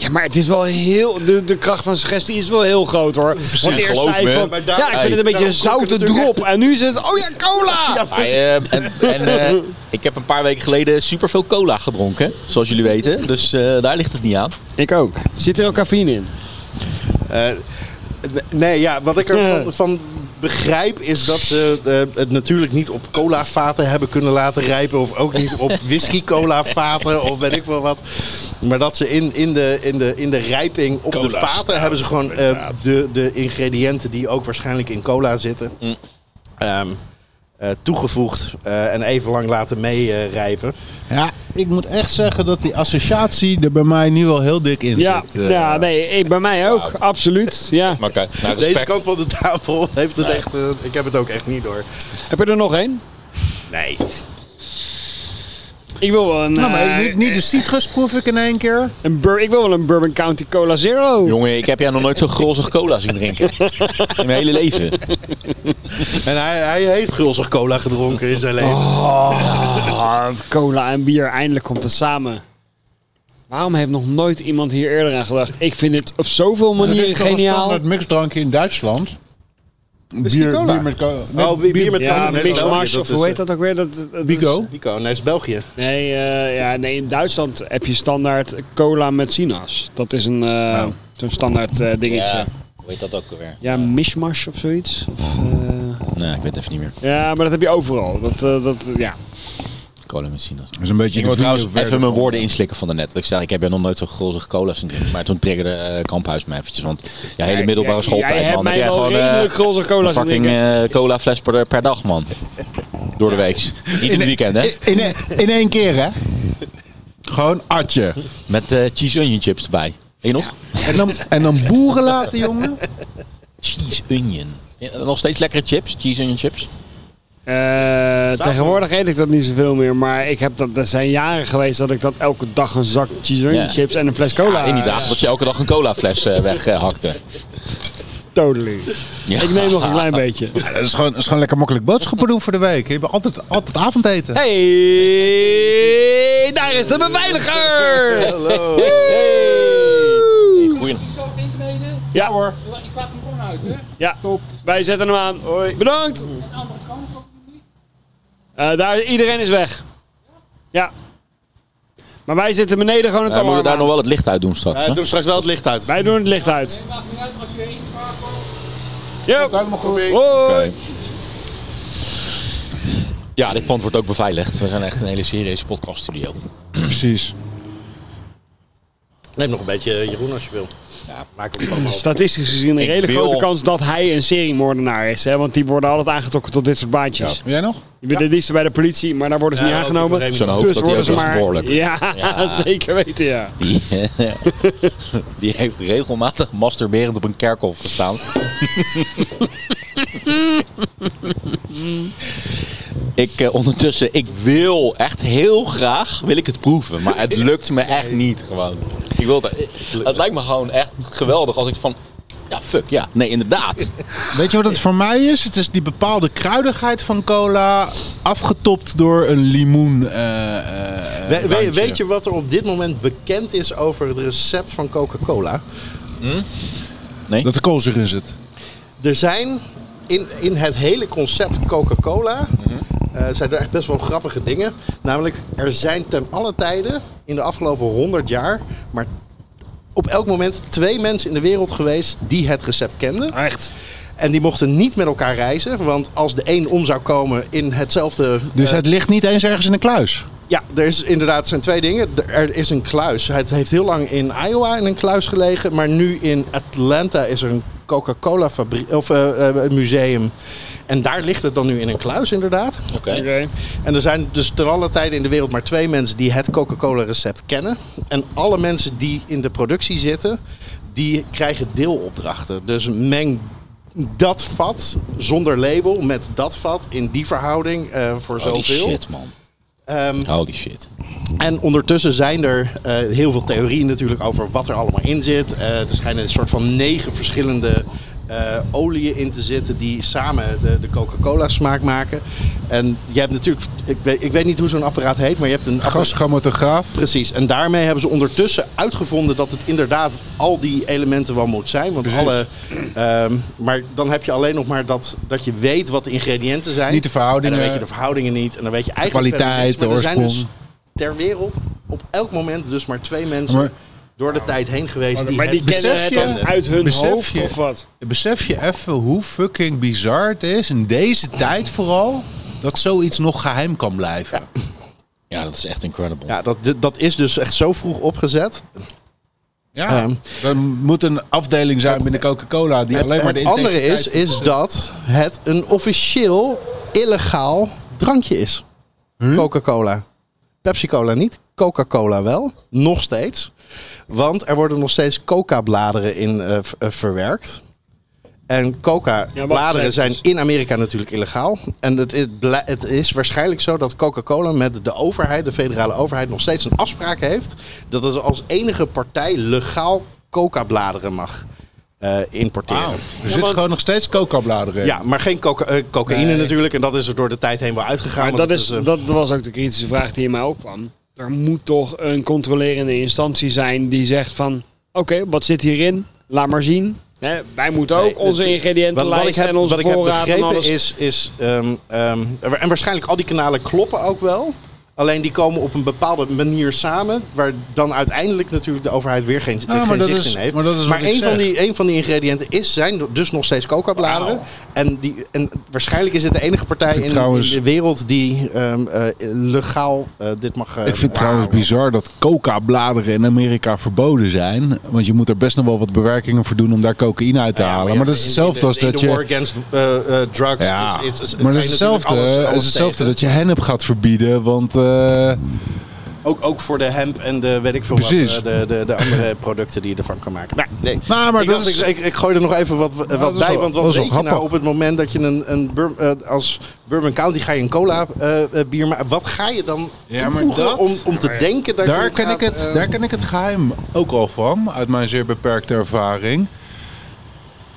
Ja, maar het is wel heel... De, de kracht van suggestie is wel heel groot, hoor. Want eerst geloof zei me. van... Ja, ik vind Hey. het een beetje een het zoute drop. En nu is het... Oh ja, cola! Maar, eh, en en eh, ik heb een paar weken geleden superveel cola gedronken. Zoals jullie weten. Dus eh, daar ligt het niet aan. Ik ook. Zit er ook cafeïne in? Eh, nee, ja, wat ik er Ja. van, van begrijp is dat ze eh, het natuurlijk niet op cola-vaten hebben kunnen laten rijpen. Of ook niet op whisky-cola-vaten of weet ik wel wat. Maar dat ze in, in, de, in, de, in de rijping op de Cola vaten hebben ze gewoon eh, de, de ingrediënten die ook waarschijnlijk in cola zitten. ehm, eh, toegevoegd eh, en even lang laten meerijpen. Ja, ik moet echt zeggen dat die associatie er bij mij nu wel heel dik in Ja, zit. eh. ja nee, ik, bij mij ook. Absoluut. Ja. Maar kijk, nou, Deze kant van de tafel heeft het echt. eh, ik heb het ook echt niet door. Heb je er nog één? Nee. Ik wil wel een, Nou, maar eh, niet, niet de citrus proef ik in één keer. een bur ik wil wel een Bourbon County Cola Zero. Jongen, ik heb jou nog nooit zo grozig cola zien drinken. In mijn hele leven. En hij, hij heeft gulzig cola gedronken in zijn leven. Oh, cola en bier, eindelijk komt het samen. Waarom heeft nog nooit iemand hier eerder aan gedacht? Ik vind het op zoveel Er manieren is toch een geniaal. standaard mixdrankje in Duitsland. Whisky cola? bier met cola. Oh, bier, bier met Ja, cola. België, mishmash, dat of hoe heet dat ook weer? Dat, dat Bico? is- Bico, nee, is België. nee, eh, ja, nee, in Duitsland heb je standaard cola met sinaas. Dat is een eh, zo'n standaard eh, dingetje. Ja, Ja, hoe heet dat ook alweer? mishmash of zoiets. Of, eh, Nee, ik weet het even niet meer. ja, maar dat heb je overal. Dat, eh, dat, ja. Cola met sinaas. Dat is een beetje Ik de wil trouwens even mijn woorden inslikken van daarnet. Ik zei, ik heb je nog nooit zo grozig cola zien drinken. Maar toen triggerde eh, Kamphuis me eventjes. Want ja, hele middelbare schooltijd, Jij hebt man. mij jij gewoon, eh, redelijk gulzig cola een zien fucking eh, cola fles per, per dag, man. Door de week. Niet in het weekend, hè? In, in, in één keer, hè? Gewoon atje. Met eh, cheese onion chips erbij. Weet je nog? En dan, en dan boeren laten, jongen. Cheese onion. Ja, nog steeds lekkere chips? Cheese onion chips? Eh, tegenwoordig eet ik dat niet zoveel meer, maar ik heb dat, er zijn jaren geweest dat ik dat elke dag een zak cheese Ja. chips en een fles cola. In die dagen dat je elke dag een cola fles eh, weghakte. Totally. Ja. Ik neem nog een klein beetje. Ja, dat, is gewoon, dat is gewoon lekker makkelijk boodschappen doen voor de week. Je hebt altijd, altijd avondeten. Hey, daar is de beveiliger! Hallo. Hey, goeie. Ja hoor. Ik laat hem gewoon uit, hè? Ja, wij zetten hem aan. Bedankt. Eh, daar, iedereen is weg. Ja. Maar wij zitten beneden gewoon het moeten we alarm daar nog wel het licht uit doen straks? Eh, hè? doe straks wel het licht uit. Wij doen het licht uit. Het maakt niet uit als je weer inschakelt. Jo. Helemaal goed. Hoi. Oké. Ja, dit pand wordt ook beveiligd. We zijn echt een hele serieuze podcaststudio. Precies. Neem nog een beetje eh, Jeroen als je wil. Ja, gewoon Statistisch gezien een hele wil- grote kans dat hij een seriemoordenaar is. Hè? Want die worden altijd aangetrokken tot dit soort baantjes. Jij nog? Je bent het liefst bij de politie, maar daar worden ze Ja, niet aangenomen. Zo'n hoofd Dus dat hij worden ze maar... behoorlijk. Ja, Ja. zeker weten, ja. Die, die heeft regelmatig masturberend op een kerkhof gestaan. ik eh, ondertussen, ik wil echt heel graag, wil ik het proeven. Maar het lukt me echt niet gewoon. Ik wil het, het lijkt me gewoon echt geweldig als ik van, ja fuck, ja, nee inderdaad. Weet je wat het voor mij is? Het is die bepaalde kruidigheid van cola afgetopt door een limoen. eh, eh, We- we- randje. weet je wat er op dit moment bekend is over het recept van Coca-Cola? Dat de kool erin zit. Er zijn in, in het hele concept Coca-Cola Mhm. Eh, zijn er echt best wel grappige dingen. Namelijk, er zijn ten alle tijden in de afgelopen 100 jaar maar op elk moment twee mensen in de wereld geweest die het recept kenden. Echt. En die mochten niet met elkaar reizen, want als de een om zou komen in hetzelfde. Dus eh, het ligt niet eens ergens in een kluis. Ja, er is inderdaad zijn twee dingen. Er is een kluis. Het heeft heel lang in Iowa in een kluis gelegen, maar nu in Atlanta is er een Coca-Cola fabriek of eh, eh, museum. En daar ligt het dan nu in een kluis, inderdaad. Oké. Oké. En er zijn dus ten alle tijden in de wereld maar twee mensen die het Coca-Cola recept kennen. En alle mensen die in de productie zitten, die krijgen deelopdrachten. Dus meng dat vat zonder label met dat vat in die verhouding eh, voor Holy zoveel. shit man. Ehm, Holy shit. en ondertussen zijn er eh, heel veel theorieën natuurlijk over wat er allemaal in zit. Eh, er schijnen een soort van negen verschillende eh oliën in te zitten die samen de, de Coca-Cola smaak maken. En je hebt natuurlijk, ik weet, ik weet niet hoe zo'n apparaat heet, maar je hebt een. Gaschromatograaf. Precies, en daarmee hebben ze ondertussen uitgevonden dat het inderdaad al die elementen wel moet zijn. Want Precies. alle, ehm, maar dan heb je alleen nog maar dat, dat je weet wat de ingrediënten zijn. Niet de verhoudingen. En dan weet je de verhoudingen niet. En dan weet je eigenlijk kwaliteit, verder niks. Maar de er zijn dus oorsprong. ter wereld op elk moment dus maar twee mensen Maar door de tijd heen geweest. Die maar die het kennen besef het je- dan uit hun besef hoofd je- of wat? Besef je even hoe fucking bizar het is in deze tijd vooral dat zoiets nog geheim kan blijven. Ja, dat is echt incredible. Ja, dat, dat is dus echt zo vroeg opgezet. Ja, Ehm, er moet een afdeling zijn binnen Coca-Cola die Het, alleen maar de het andere is, is dat het een officieel illegaal drankje is. Coca-Cola. Pepsi-Cola niet, Coca-Cola wel. Nog steeds. Want er worden nog steeds coca-bladeren in eh, eh, verwerkt. En coca-bladeren zijn in Amerika natuurlijk illegaal. En het is, het is waarschijnlijk zo dat Coca-Cola met de overheid, de federale overheid, nog steeds een afspraak heeft. Dat het als enige partij legaal coca-bladeren mag eh, importeren. Er zitten want- gewoon nog steeds coca-bladeren in. Ja, maar geen coca eh, cocaïne Nee. natuurlijk. En dat is er door de tijd heen wel uitgegaan. Maar dat, is, eh, dat was ook de kritische vraag die in mij opkwam. Er moet toch een controlerende instantie zijn die zegt van... Oké, wat zit hierin? Laat maar zien. Hè, wij moeten ook Nee, onze ingrediëntenlijst wat, wat ik heb, en onze wat ik heb begrepen is... is ehm, ehm, en waarschijnlijk al die kanalen kloppen ook wel. Alleen die komen op een bepaalde manier samen. Waar dan uiteindelijk natuurlijk de overheid weer geen, Ah, geen dat zicht is- in heeft. maar dat is een, van die, een van die ingrediënten is, zijn dus nog steeds coca-bladeren. En, die, en waarschijnlijk is het de enige partij in, trouwens- in de wereld die ehm, eh, legaal eh, dit mag eh, Ik vind het trouwens bizar dat coca-bladeren in Amerika verboden zijn. Want je moet er best nog wel wat bewerkingen voor doen om daar cocaïne uit te Ja, halen. Maar dat is hetzelfde als dat je... war against drugs. Ja, is, is, is, maar je is hetzelfde, alles- hetzelfde dat je hennep gaat verbieden. Want Ook, ook voor de hemp en de weet ik veel Precies. wat, eh, de, de, de andere producten die je ervan kan maken. Nou, nee. Nou, maar ik, dat dacht, is- ik, ik, ik gooi er nog even wat, wat dat is bij. wel- want wat weet je nou op het moment dat je een, een Bur- eh, als Bourbon County ga je een cola eh, eh, bier maken. Wat ga je dan Ja, maar toevoegen dat- om, om te denken dat je daar, ken gaat, ik het, eh, daar ken ik het geheim ook al van. Uit mijn zeer beperkte ervaring.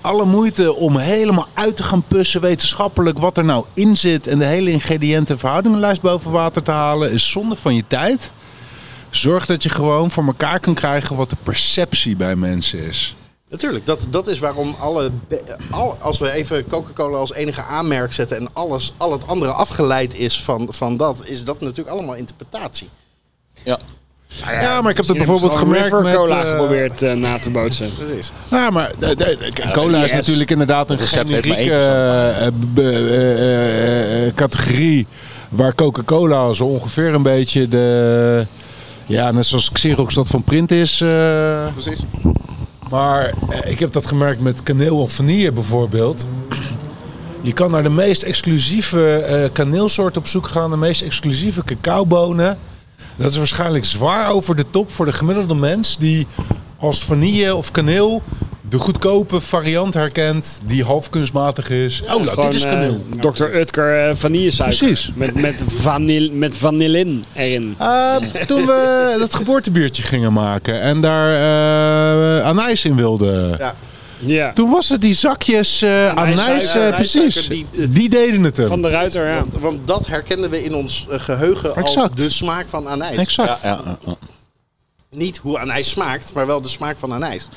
Alle moeite om helemaal uit te gaan pussen wetenschappelijk wat er nou in zit. En de hele ingrediënten verhoudingenlijst boven water te halen. Is zonde van je tijd. Zorg dat je gewoon voor elkaar kan krijgen wat de perceptie bij mensen is. Natuurlijk, dat, dat is waarom alle, al, als we even Coca-Cola als enige aanmerk zetten en alles, al het andere afgeleid is van, van dat, is dat natuurlijk allemaal interpretatie. Ja. Ja, maar ik heb dat bijvoorbeeld gemerkt met... Cola eh, geprobeerd eh, na te bootsen. Precies. Ja, maar de, de- de- cola is IS. natuurlijk inderdaad een generieke 1% eh, eh, eh, eh, categorie waar Coca-Cola zo ongeveer een beetje de... Ja, net zoals Xerox dat van print is. eh, Precies. maar ik heb dat gemerkt met kaneel of vanille bijvoorbeeld. Je kan naar de meest exclusieve eh kaneelsoort op zoek gaan. De meest exclusieve cacaobonen. Dat is waarschijnlijk zwaar over de top voor de gemiddelde mens. Die als vanille of kaneel de goedkope variant herkent. Die half kunstmatig is. oh, nou, Gewoon, dit is eh, kaneel. Dr. Utker uh, vanillesuiker. Precies. Met, met, vanil, met vanillin erin. Eh, toen we dat geboortebiertje gingen maken en daar eh anijs in wilden. Ja. Ja. Toen was het die zakjes eh anijs, eh, precies. die- Die, deden het hem. Van de ruiter, ja. Want, want dat herkennen we in ons eh, geheugen als de smaak van anijs. Exact. Niet hoe anijs smaakt, maar wel de smaak van anijs.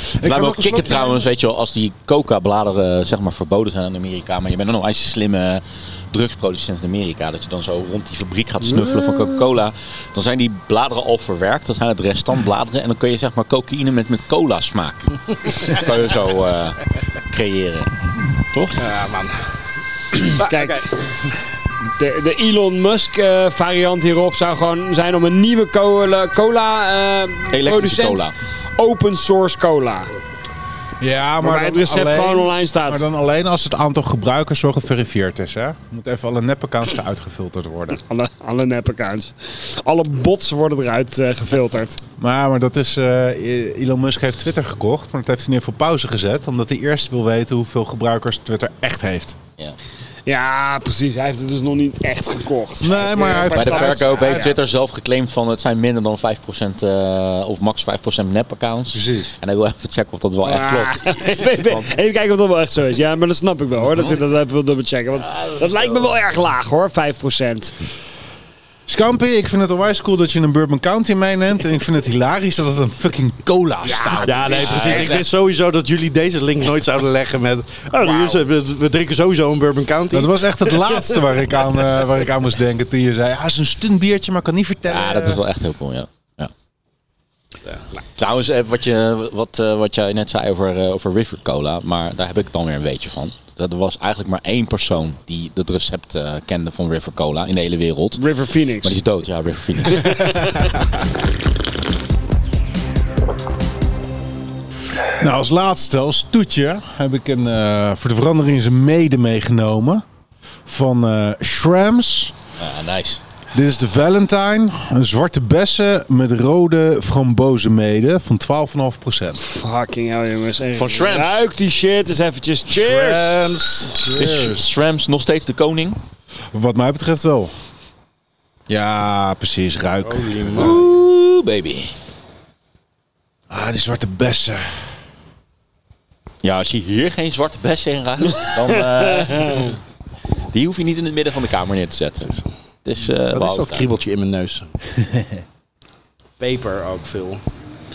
Het laat me ook kicken trouwens, weet je wel, als die coca-bladeren zeg maar verboden zijn in Amerika. Maar je bent dan nog een slimme drugsproducent in Amerika. Dat je dan zo rond die fabriek gaat snuffelen van Coca-Cola. Dan zijn die bladeren al verwerkt. Dat zijn het restantbladeren. En dan kun je zeg maar cocaïne met, met cola smaak. kan je zo eh, creëren. Toch? Ja, man. Kijk. De, de Elon Musk eh, variant hierop zou gewoon zijn om een nieuwe cola, cola eh, Elektrische producent. cola. Open source cola. Ja, maar het recept alleen- gewoon online staat. Maar dan alleen als het aantal gebruikers zo geverifieerd is. Hè? Moet even alle nepaccounts eruit gefilterd worden. Alle, alle nep-accounts. Alle bots worden eruit eh, gefilterd. Maar, maar dat is. eh, Elon Musk heeft Twitter gekocht. Maar dat heeft hij nu even op pauze gezet. Omdat hij eerst wil weten hoeveel gebruikers Twitter echt heeft. Ja. Ja, precies. Hij heeft het dus nog niet echt gekocht. Nee, maar hij heeft Bij de verkoop heeft. Twitter zelf geclaimd van het zijn minder dan 5% eh, of max 5% nep-accounts. Precies. En hij wil even checken of dat wel echt klopt. Ah, even, even kijken of dat wel echt zo is. Ja, maar dat snap ik wel hoor. Dat hij dat even wil dubbelchecken. Want dat lijkt me wel erg laag hoor, 5%. Scampi, ik vind het onwijs cool dat je een Bourbon County meeneemt. En ik vind het hilarisch dat het een fucking cola staat. Ja, nee, precies. Ik wist sowieso dat jullie deze link nooit zouden leggen met... Oh, we, we drinken sowieso een Bourbon County. Dat was echt het laatste waar ik aan, eh, waar ik aan moest denken toen je zei... Ja, het is een stuntbiertje, maar ik kan niet vertellen. Ja, dat is wel echt heel cool, ja. Ja. nou, Trouwens, eh, wat, je, wat, eh, wat jij net zei over, eh, over River Cola, maar daar heb ik dan weer een weetje van. Dat er was eigenlijk maar één persoon die het recept eh, kende van River Cola in de hele wereld. Maar River Phoenix. die is dood, ja, River Phoenix. Nou, als laatste, als toetje, heb ik een, eh, voor de verandering zijn mede meegenomen. Van eh Shrams. Ja, nice. Dit is de Valentine. Een zwarte bessen met rode frambozenmede van 12,5%. Fucking hell, jongens. En Van Shrams. Ruik die shit eens eventjes. Cheers! Is Shrams nog steeds de koning? Wat mij betreft wel. Ja, precies. Ruik. Oeh, baby. Ah, die zwarte bessen. Ja, als je hier geen zwarte bessen in ruikt, dan... eh, die hoef je niet in het midden van de kamer neer te zetten. Het is, eh, Wat is dat kriebeltje in mijn neus? Peper ook veel.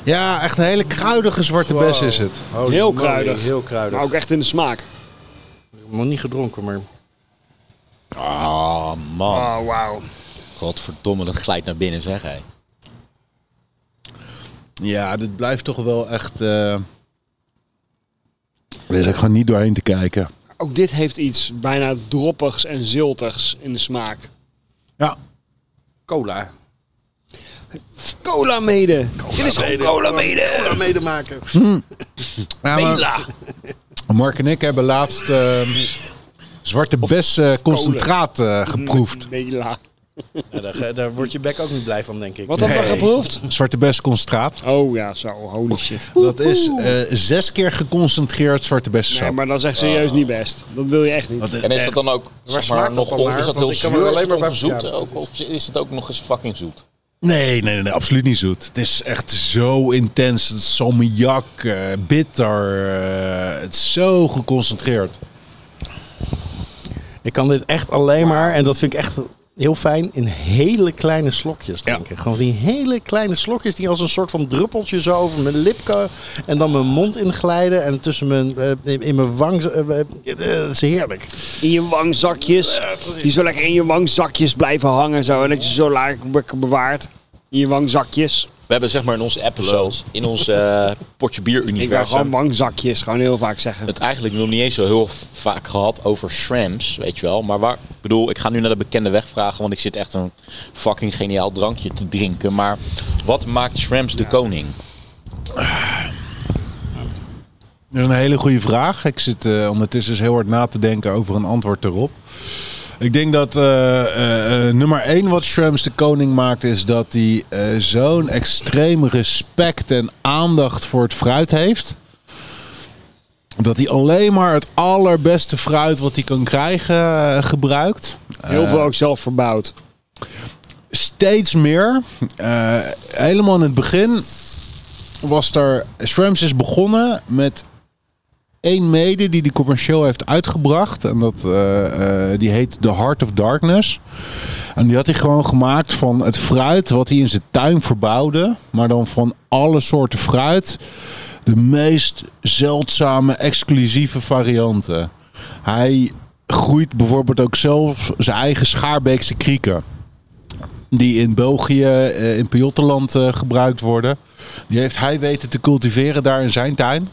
Ja, echt een hele kruidige zwarte bes is het. Holy Heel moly, kruidig. Heel kruidig. Maar ook echt in de smaak. Ik heb nog niet gedronken, maar... Ah, man. Oh, wauw. Godverdomme, dat glijdt naar binnen, zeg hé. Ja, dit blijft toch wel echt... eh Er is ook gewoon niet doorheen te kijken. Ook dit heeft iets bijna droppigs en ziltigs in de smaak. Ja, Cola. Cola mede. Dit is gewoon cola mede. Cola mede maken. Ja, maar Mark en ik hebben laatst eh, zwarte bes eh, concentraat eh, geproefd. Mela. Ja, daar, daar wordt je bek ook niet blij van, denk ik. Wat hebben we geproefd? Zwarte bes concentraat. Oh ja, zo. Holy shit. Dat is eh, zes keer geconcentreerd zwarte bessensap. Nee, maar dat is echt serieus niet best. Dat wil je echt niet. En is dat dan ook zeg smaakt maar, dat nog on, is dat Want heel ik kan zuur, alleen maar bij- zoet ja, ook, of is het ook nog eens fucking zoet? Nee, nee, nee, nee, absoluut niet zoet. Het is echt zo intens. Het is salmiak, eh, bitter. eh, het is zo geconcentreerd. Ik kan dit echt alleen maar, en dat vind ik echt heel fijn, in hele kleine slokjes drinken. Gewoon die hele kleine slokjes die als een soort van druppeltje zo over mijn lip en dan mijn mond inglijden en tussen mijn, eh, in, mijn wang. eh, eh, dat is heerlijk. In je wangzakjes. Die zo lekker in je wangzakjes blijven hangen. Zo, en dat je zo lekker bewaart. In je wangzakjes. We hebben zeg maar in onze episodes, in ons eh, potje bier Ik universum, gewoon wangzakjes. Gewoon heel vaak zeggen. het eigenlijk nog niet eens zo heel vaak gehad over Shrams, weet je wel. Maar waar, ik bedoel, ik ga nu naar de bekende weg vragen, want ik zit echt een fucking geniaal drankje te drinken. Maar wat maakt Shrams de koning? Dat is een hele goede vraag. Ik zit eh, ondertussen heel hard na te denken over een antwoord erop. Ik denk dat eh, eh, eh, nummer één wat Shrams de koning maakt... is dat hij zo'n extreem respect en aandacht voor het fruit heeft. Dat hij alleen maar het allerbeste fruit wat hij kan krijgen gebruikt. Heel veel ook zelf verbouwd. steeds meer. Helemaal in het begin was er. Shrams is begonnen met één mede die die commercieel heeft uitgebracht. En dat, eh, eh, die heet The Heart of Darkness. En die had hij gewoon gemaakt van het fruit wat hij in zijn tuin verbouwde. Maar dan van alle soorten fruit. De meest zeldzame, exclusieve varianten. Hij groeit bijvoorbeeld ook zelf zijn eigen Schaarbeekse krieken die in België, eh, in Pajottenland eh, gebruikt worden. Die heeft hij weten te cultiveren daar in zijn tuin.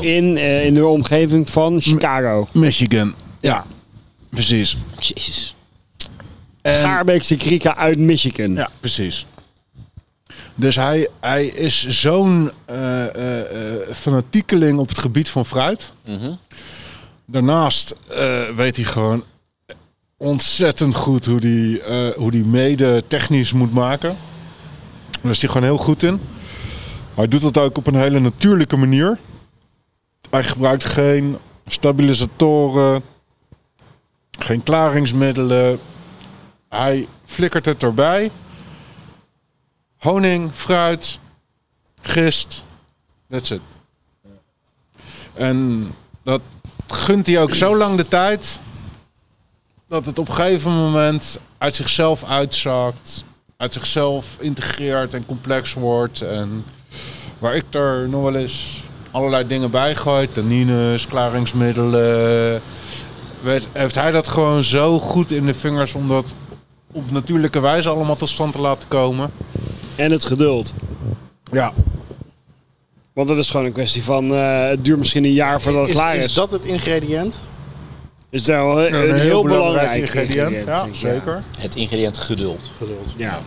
In, eh, in de omgeving van Chicago. Michigan. Ja, precies. Jezus. En- Schaarbeekse krieken uit Michigan. Ja, precies. Dus hij, hij is zo'n eh, eh, eh, fanatiekeling op het gebied van fruit. Mhm. Daarnaast eh, weet hij gewoon ontzettend goed hoe die, eh, hoe die mede technisch moet maken. Daar is hij gewoon heel goed in. Hij doet dat ook op een hele natuurlijke manier. Hij gebruikt geen stabilisatoren, geen klaringsmiddelen. Hij flikkert het erbij. Honing, fruit, gist. That's it. En dat gunt hij ook zo lang de tijd dat het op een gegeven moment uit zichzelf uitzakt, uit zichzelf integreert en complex wordt. En waar ik er nog wel eens allerlei dingen bij gooi, tannines, klaringsmiddelen, weet, heeft hij dat gewoon zo goed in de vingers om dat op natuurlijke wijze allemaal tot stand te laten komen. En het geduld. Ja. Want dat is gewoon een kwestie van, eh, het duurt misschien een jaar voordat het Is, klaar is. is dat het ingrediënt? Is dat wel een, een heel, belangrijk ingrediënt. Ja, zeker. Het ingrediënt geduld. Geduld. Ja.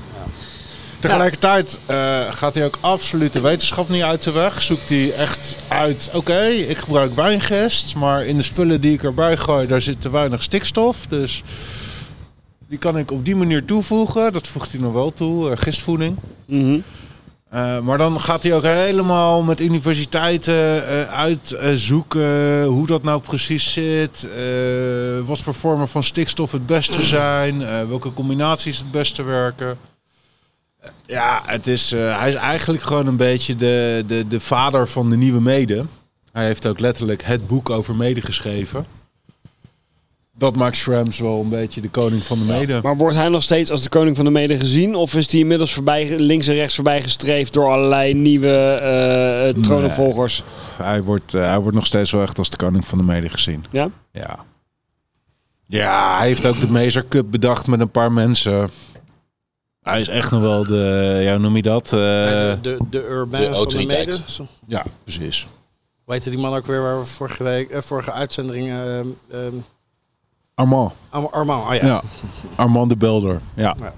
Tegelijkertijd eh, gaat hij ook absoluut de wetenschap niet uit de weg. Zoekt hij echt uit, oké, ik gebruik wijngest, maar in de spullen die ik erbij gooi, daar zit te weinig stikstof. Dus die kan ik op die manier toevoegen. Dat voegt hij nog wel toe, eh, gistvoeding. Mhm. Eh, maar dan gaat hij ook helemaal met universiteiten uitzoeken hoe dat nou precies zit. wat voor vormen van stikstof het beste zijn. welke combinaties het beste werken. Ja, het is, eh, hij is eigenlijk gewoon een beetje de, de, de vader van de nieuwe mede. Hij heeft ook letterlijk het boek over mede geschreven. Dat maakt Schrems wel een beetje de koning van de mede. Maar wordt hij nog steeds als de koning van de mede gezien? Of is hij inmiddels voorbij, links en rechts voorbij gestreefd door allerlei nieuwe troonopvolgers? Hij wordt, hij wordt nog steeds wel echt als de koning van de mede gezien. Ja? Ja. Ja, hij heeft ook de Mazer Cup bedacht met een paar mensen. Hij is echt nog wel de, ja, hoe noem je dat? Eh, de, de, de Urbain de van de mede. Zo. ja, precies. Hoe heette die man ook weer waar we vorige, week, eh, vorige uitzending... ehm, ehm, Armand. Ar- Armand, oh ja. Ja. Armand de Belder. Ja. Ja.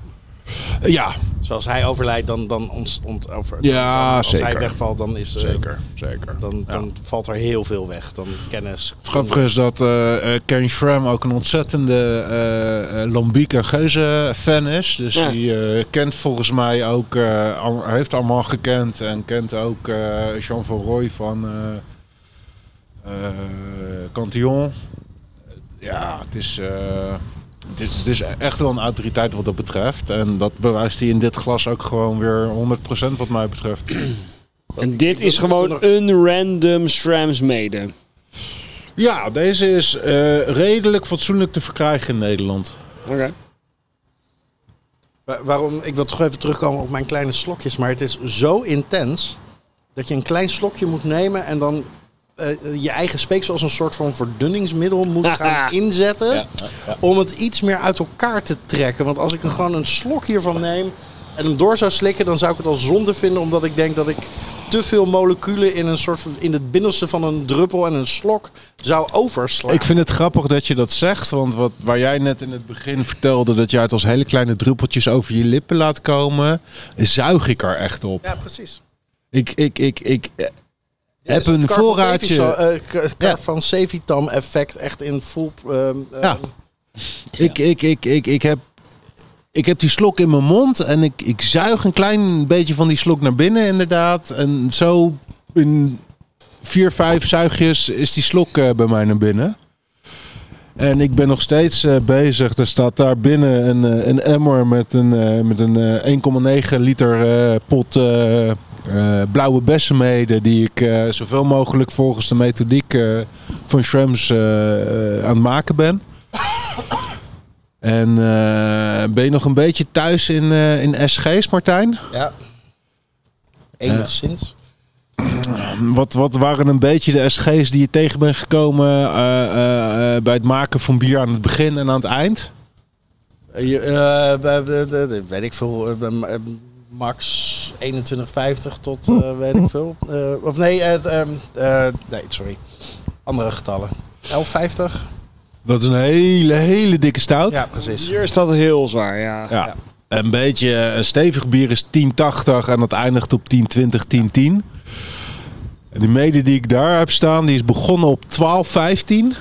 Ja, Zoals hij overlijdt, dan, dan, ont, ont, over, Ja, dan- als zeker. hij wegvalt, dan, is, eh, zeker. Zeker. dan, dan valt er heel veel weg. Dan kennis. Het grappige is dat eh eh, Ken Schramm ook een ontzettende eh eh, Lambiek en Geuze fan is. Dus Ja. die eh, kent volgens mij ook, eh, Ar- heeft Armand gekend en kent ook eh, Jean van Rooij van eh eh, Cantillon. Ja, het is, eh, het, is, het is echt wel een autoriteit wat dat betreft. En dat bewijst hij in dit glas ook gewoon weer 100% wat mij betreft. En dit is gewoon een random Strams mede. Ja, deze is eh, redelijk fatsoenlijk te verkrijgen in Nederland. Oké. Wa- Waarom? Ik wil toch even terugkomen op mijn kleine slokjes. Maar het is zo intens dat je een klein slokje moet nemen en dan je eigen speeksel als een soort van verdunningsmiddel moet gaan inzetten. Ja, ja, ja. Om het iets meer uit elkaar te trekken. Want als ik er gewoon een slok hiervan neem en hem door zou slikken, dan zou ik het al zonde vinden. Omdat ik denk dat ik te veel moleculen in, een soort van, in het binnenste van een druppel en een slok zou overslaan. Ik vind het grappig dat je dat zegt, want wat, waar jij net in het begin vertelde dat jij het als hele kleine druppeltjes over je lippen laat komen, zuig ik er echt op. Ja, precies. Ik, ik, ik, ik eh, heb is het een voorraadje. Eh, Ja. Carvan Sevitam effect echt in full... ehm, Ja. ehm, Ik, ik, ik, ik, ik, heb, ik heb die slok in mijn mond en ik, ik zuig een klein beetje van die slok naar binnen inderdaad. En zo in vier, vijf zuigjes is die slok eh, bij mij naar binnen. En ik ben nog steeds eh, bezig. Er staat daar binnen een, een emmer met een, met een eh, 1,9 liter pot eh, blauwe bessenmeden. Die ik eh, zoveel mogelijk volgens de methodiek eh, van Shrems aan het maken ben. En ben je nog een beetje thuis in, in SG's, Martijn? ja. Enigszins. Wat, wat waren een beetje de SG's die je tegen bent gekomen bij het maken van bier aan het begin en aan het eind? Weet ik veel. Max 21,50 tot eh, weet ik veel. Eh, of nee, het, ehm, eh, nee, sorry. Andere getallen. 11,50? Dat is een hele, hele dikke stout. Ja, precies. Hier is dat heel zwaar, ja. Ja. Ja. Een beetje een stevig bier is 10,80 en dat eindigt op 10,20, 10,10. En die mede die ik daar heb staan, die is begonnen op 12,15.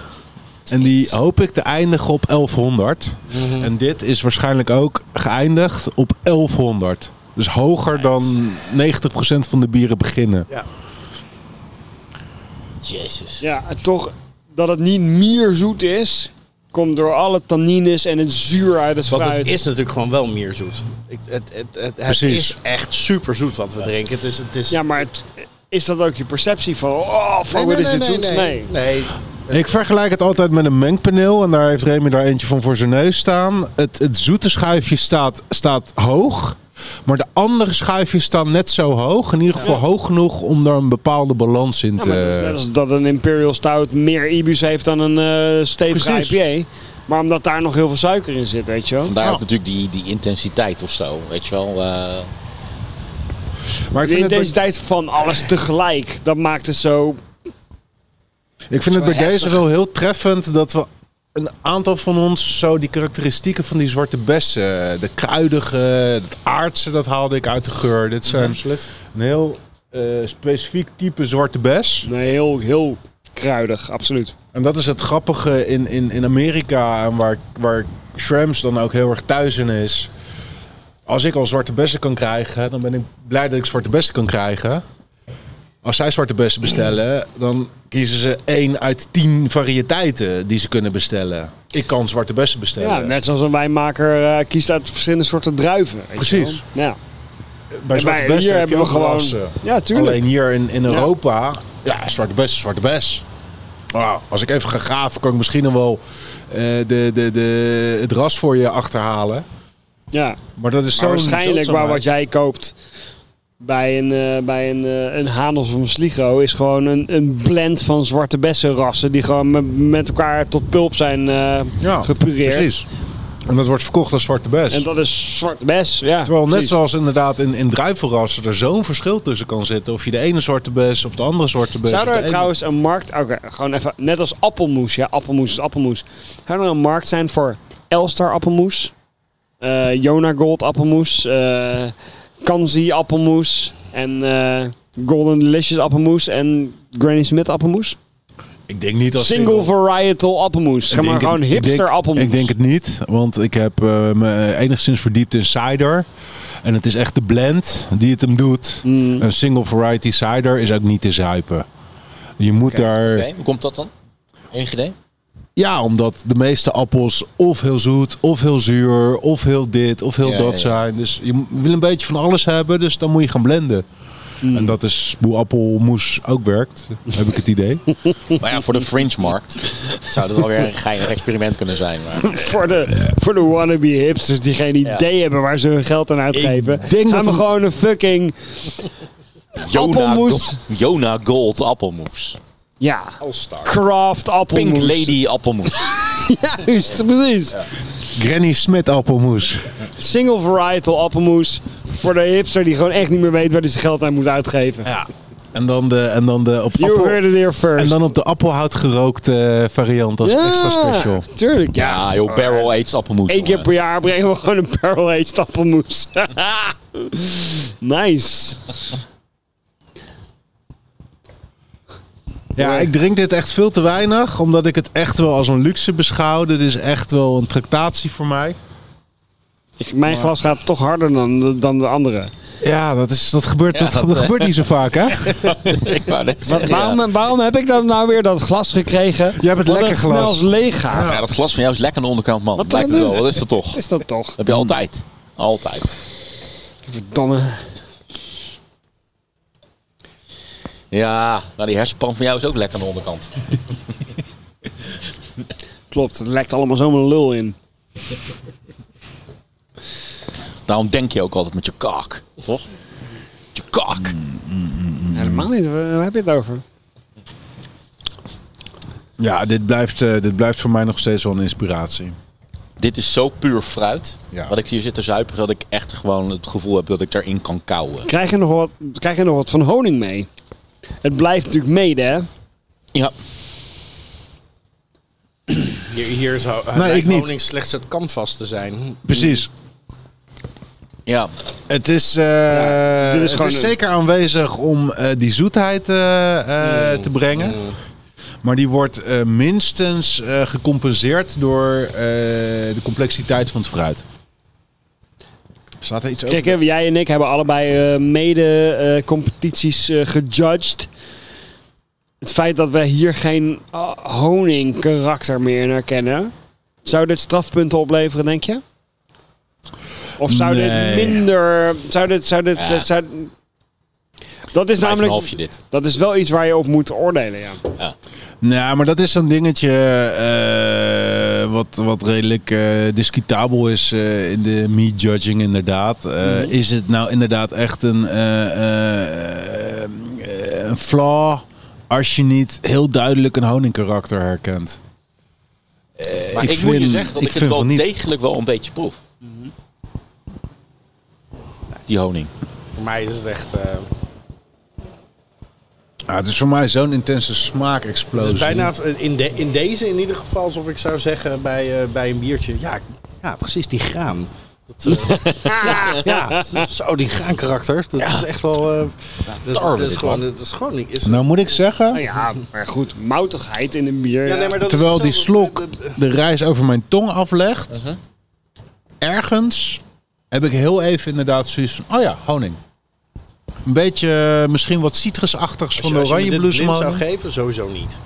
En die hoop ik te eindigen op 1100. Mhm. En dit is waarschijnlijk ook geëindigd op 1100. Dus hoger dan 90% van de bieren beginnen. Jezus. Ja, en toch dat het niet meer zoet is, komt door alle tannines en het zuur uit het Want fruit. het is natuurlijk gewoon wel meer zoet. Ik, het, het, het, het Precies. is echt super zoet wat we drinken. Het is, het is, Ja, maar het- is dat ook je perceptie van, oh, fuck, wat is dit zoet? Nee. nee. Ik vergelijk het altijd met een mengpaneel. En daar heeft Remy daar eentje van voor zijn neus staan. Het, het zoete schuifje staat, staat hoog. Maar de andere schuifjes staan net zo hoog. In ieder geval hoog genoeg om daar een bepaalde balans in Ja, te... is net als dat een Imperial Stout meer IBU's heeft dan een eh stevige. IPA. Maar omdat daar nog heel veel suiker in zit, weet je wel. Vandaar Ja. ook natuurlijk die, die intensiteit of zo. Weet je wel. eh, Maar ik De vind, het bij, intensiteit van alles tegelijk, dat maakt het zo... ik vind het bij deze wel heel treffend dat we een aantal van ons zo die karakteristieken van die zwarte bessen, de kruidige, het aardse, dat haalde ik uit de geur. Dit zijn een heel eh, specifiek type zwarte bes. Nee, heel, heel kruidig, absoluut. En dat is het grappige in, in, in Amerika en waar, waar Shramps dan ook heel erg thuis in is. Als ik al zwarte bessen kan krijgen, dan ben ik blij dat ik zwarte bessen kan krijgen. Als zij zwarte bessen bestellen, dan kiezen ze één uit tien variëteiten die ze kunnen bestellen. Ik kan zwarte bessen bestellen. Ja, net zoals een wijnmaker eh, kiest uit verschillende soorten druiven. weet Precies. Ja. Bij En zwarte bij- bessen hier heb je hebben we ook gewoon- rassen. Ja, tuurlijk. Alleen hier in, in Europa, ja, zwarte bes, is zwarte bes. Wauw, als ik even ga graven, kan ik misschien nog wel eh, de, de, de, het ras voor je achterhalen. ja. Maar dat is zo waarschijnlijk waar wat jij koopt bij een, eh, bij een, eh, een of een Sligo is gewoon een, een blend van zwarte bessenrassen die gewoon met, met elkaar tot pulp zijn eh, ja, gepureerd. Precies. En dat wordt verkocht als zwarte bes. En dat is zwarte bes, ja. Terwijl net precies. zoals inderdaad in, in druivenrassen er zo'n verschil tussen kan zitten. Of je de ene zwarte bes of de andere zwarte bes. Zou er ene- trouwens een markt... Oké, gewoon even... Net als appelmoes. Ja, appelmoes is appelmoes. Zou er een markt zijn voor Elstar appelmoes? eh Jona Gold appelmoes? eh Kanzi appelmoes? En eh, Golden Delicious appelmoes? En Granny Smith appelmoes? Ik denk niet als Single varietal appelmoes. Ik Ga maar gewoon ik hipster denk- appelmoes. Ik denk het niet, want ik heb eh, me enigszins verdiept in cider. En het is echt de blend die het hem doet. Mm. Een single variety cider is ook niet te zuipen. Je moet daar... Oké, hoe komt dat dan? Enig idee? Ja, omdat de meeste appels of heel zoet, of heel zuur, of heel dit, of heel Ja, dat ja, zijn. Dus je wil een beetje van alles hebben, dus dan moet je gaan blenden. Mm. En dat is hoe appelmoes ook werkt, heb ik het idee. Maar ja, voor de fringe-markt zou dat alweer een geinig experiment kunnen zijn. Maar... voor, de, voor de wannabe hipsters die geen idee hebben waar ze hun geld aan uitgeven. denk gaan we een- gewoon een fucking Jona, Appelmoes. Go- Jona Gold appelmoes. Ja, craft appelmoes. Pink Lady appelmoes. Juist, precies. Granny Smith appelmoes. Single varietal appelmoes voor de hipster die gewoon echt niet meer weet waar hij zijn geld aan moet uitgeven. Ja. En dan de, en dan de op You appel... heard it here first. En dan op de appelhout gerookte variant als ja, extra special. Tuurlijk, ja. Ja, joh, barrel aged appelmoes. Eén keer per jaar brengen we gewoon een barrel aged appelmoes. nice. Ja, ik drink dit echt veel te weinig, omdat ik het echt wel als een luxe beschouw. Dit is echt wel een tractatie voor mij. Ik- Mijn glas gaat toch harder dan, de- dan de andere. Ja, dat, is, dat, gebeurt, Ja, dat, dat, dat eh. gebeurt niet zo vaak, hè? Ik wou net Wat, zeggen, waarom, waarom heb ik dan nou weer dat glas gekregen? Jij hebt het lekker het snel glas. als leeg gaat? Ja, dat glas van jou is lekker aan de onderkant, man. Wat Lijkt dan? het wel. Wat is dat toch? Is dat toch? heb je altijd. Altijd. Verdomme. Ja, nou die hersenpan van jou is ook lekker aan de onderkant. Klopt, het lekt allemaal zomaar lul in. Daarom denk je ook altijd met je kaak. Toch? Met je kaak. Helemaal niet, waar heb je het over? Ja, dit blijft, eh, dit blijft voor mij nog steeds wel een inspiratie. Dit is zo puur fruit. Ja. Wat ik hier zit te zuipen, dat ik echt gewoon het gevoel heb dat ik erin kan kauwen. Krijg je nog wat, krijg je nog wat van honing mee? Het blijft natuurlijk mede, hè? Ja, Hier, hier zou Nee, lijkt ik niet. honing slechts het canvas te zijn. Precies. ja. Het is, eh, dit is het gewoon is een- zeker aanwezig om eh, die zoetheid eh, eh, te brengen. Maar die wordt eh, minstens eh, gecompenseerd door eh, de complexiteit van het fruit. Staat er iets over? Kijk, jij en ik hebben allebei eh, mede eh, competities eh, gejudged. Het feit dat we hier geen uh, honing karakter meer in herkennen. Zou dit strafpunten opleveren, denk je? Of zou Nee. dit minder... Zou dit... Zou dit Ja. zou, dat is namelijk... dit. Dat is wel iets waar je op moet oordelen, ja. Ja. Nou, maar dat is zo'n dingetje eh, wat, wat redelijk eh, discutabel is eh, in de meat judging inderdaad. Eh, Is het nou inderdaad echt een, eh, eh, eh, een flaw als je niet heel duidelijk een honingkarakter herkent? Maar ik ik, moet je vind- zeggen dat ik ik, het vind wel degelijk wel een beetje proef. Die honing. voor mij is het echt... eh, Ja, het is voor mij zo'n intense het smaakexplosie. is bijna in, de, in deze in ieder geval alsof ik zou zeggen bij, eh, bij een biertje. Ja, ja, precies, die graan. Dat, eh, ja, ja, zo die graankarakter. Dat is echt wel... eh, dat, is gewoon... Dat is gewoon niet... Is, Nou moet ik zeggen, Nou ja, maar goed, moutigheid in een bier. Ja, nee, maar dat is terwijl die slok de reis over mijn tong aflegt, ergens heb ik heel even inderdaad zoiets van, oh ja, honing. Een beetje eh, misschien wat citrusachtigs Als van je, de als je me oranje dit zou bloesem. geven, sowieso niet.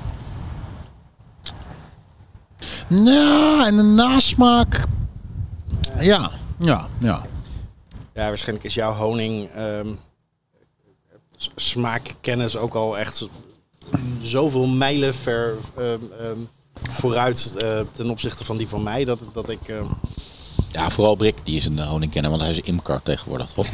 Nou, en de nasmaak. Ja, ja, ja. Ja, waarschijnlijk is jouw honing ehm, smaakkennis ook al echt zoveel mijlen ver ehm, ehm, vooruit eh, ten opzichte van die van mij. Dat, dat ik. Ja, vooral Brik, die is een honingkenner, want hij is imker tegenwoordig, toch?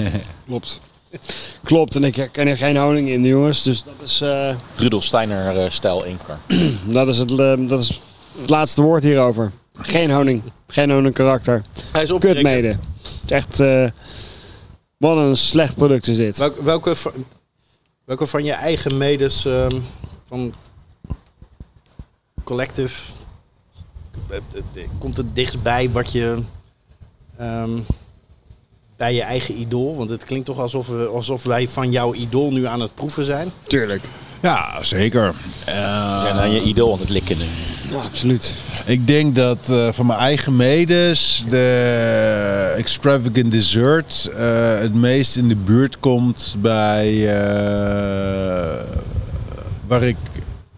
Klopt. Klopt, en ik herken er geen honing in, jongens. Dus dat is, eh, Rudolf Steiner eh, stijl imker. dat, is het, eh, dat is het laatste woord hierover. Geen honing. Geen honing karakter. hij is mede. Het is echt... eh, wat een slecht product is dit. Welke, welke, van- welke van je eigen medes ehm, van Collective komt het dichtstbij wat je ehm, bij je eigen idool? Want het klinkt toch alsof, we, alsof wij van jouw idool nu aan het proeven zijn. Tuurlijk. Ja, zeker. We zijn aan je idool aan het likken nu. Ja, absoluut. Ik denk dat eh, van mijn eigen medes de extravagant dessert eh, het meest in de buurt komt bij eh, waar ik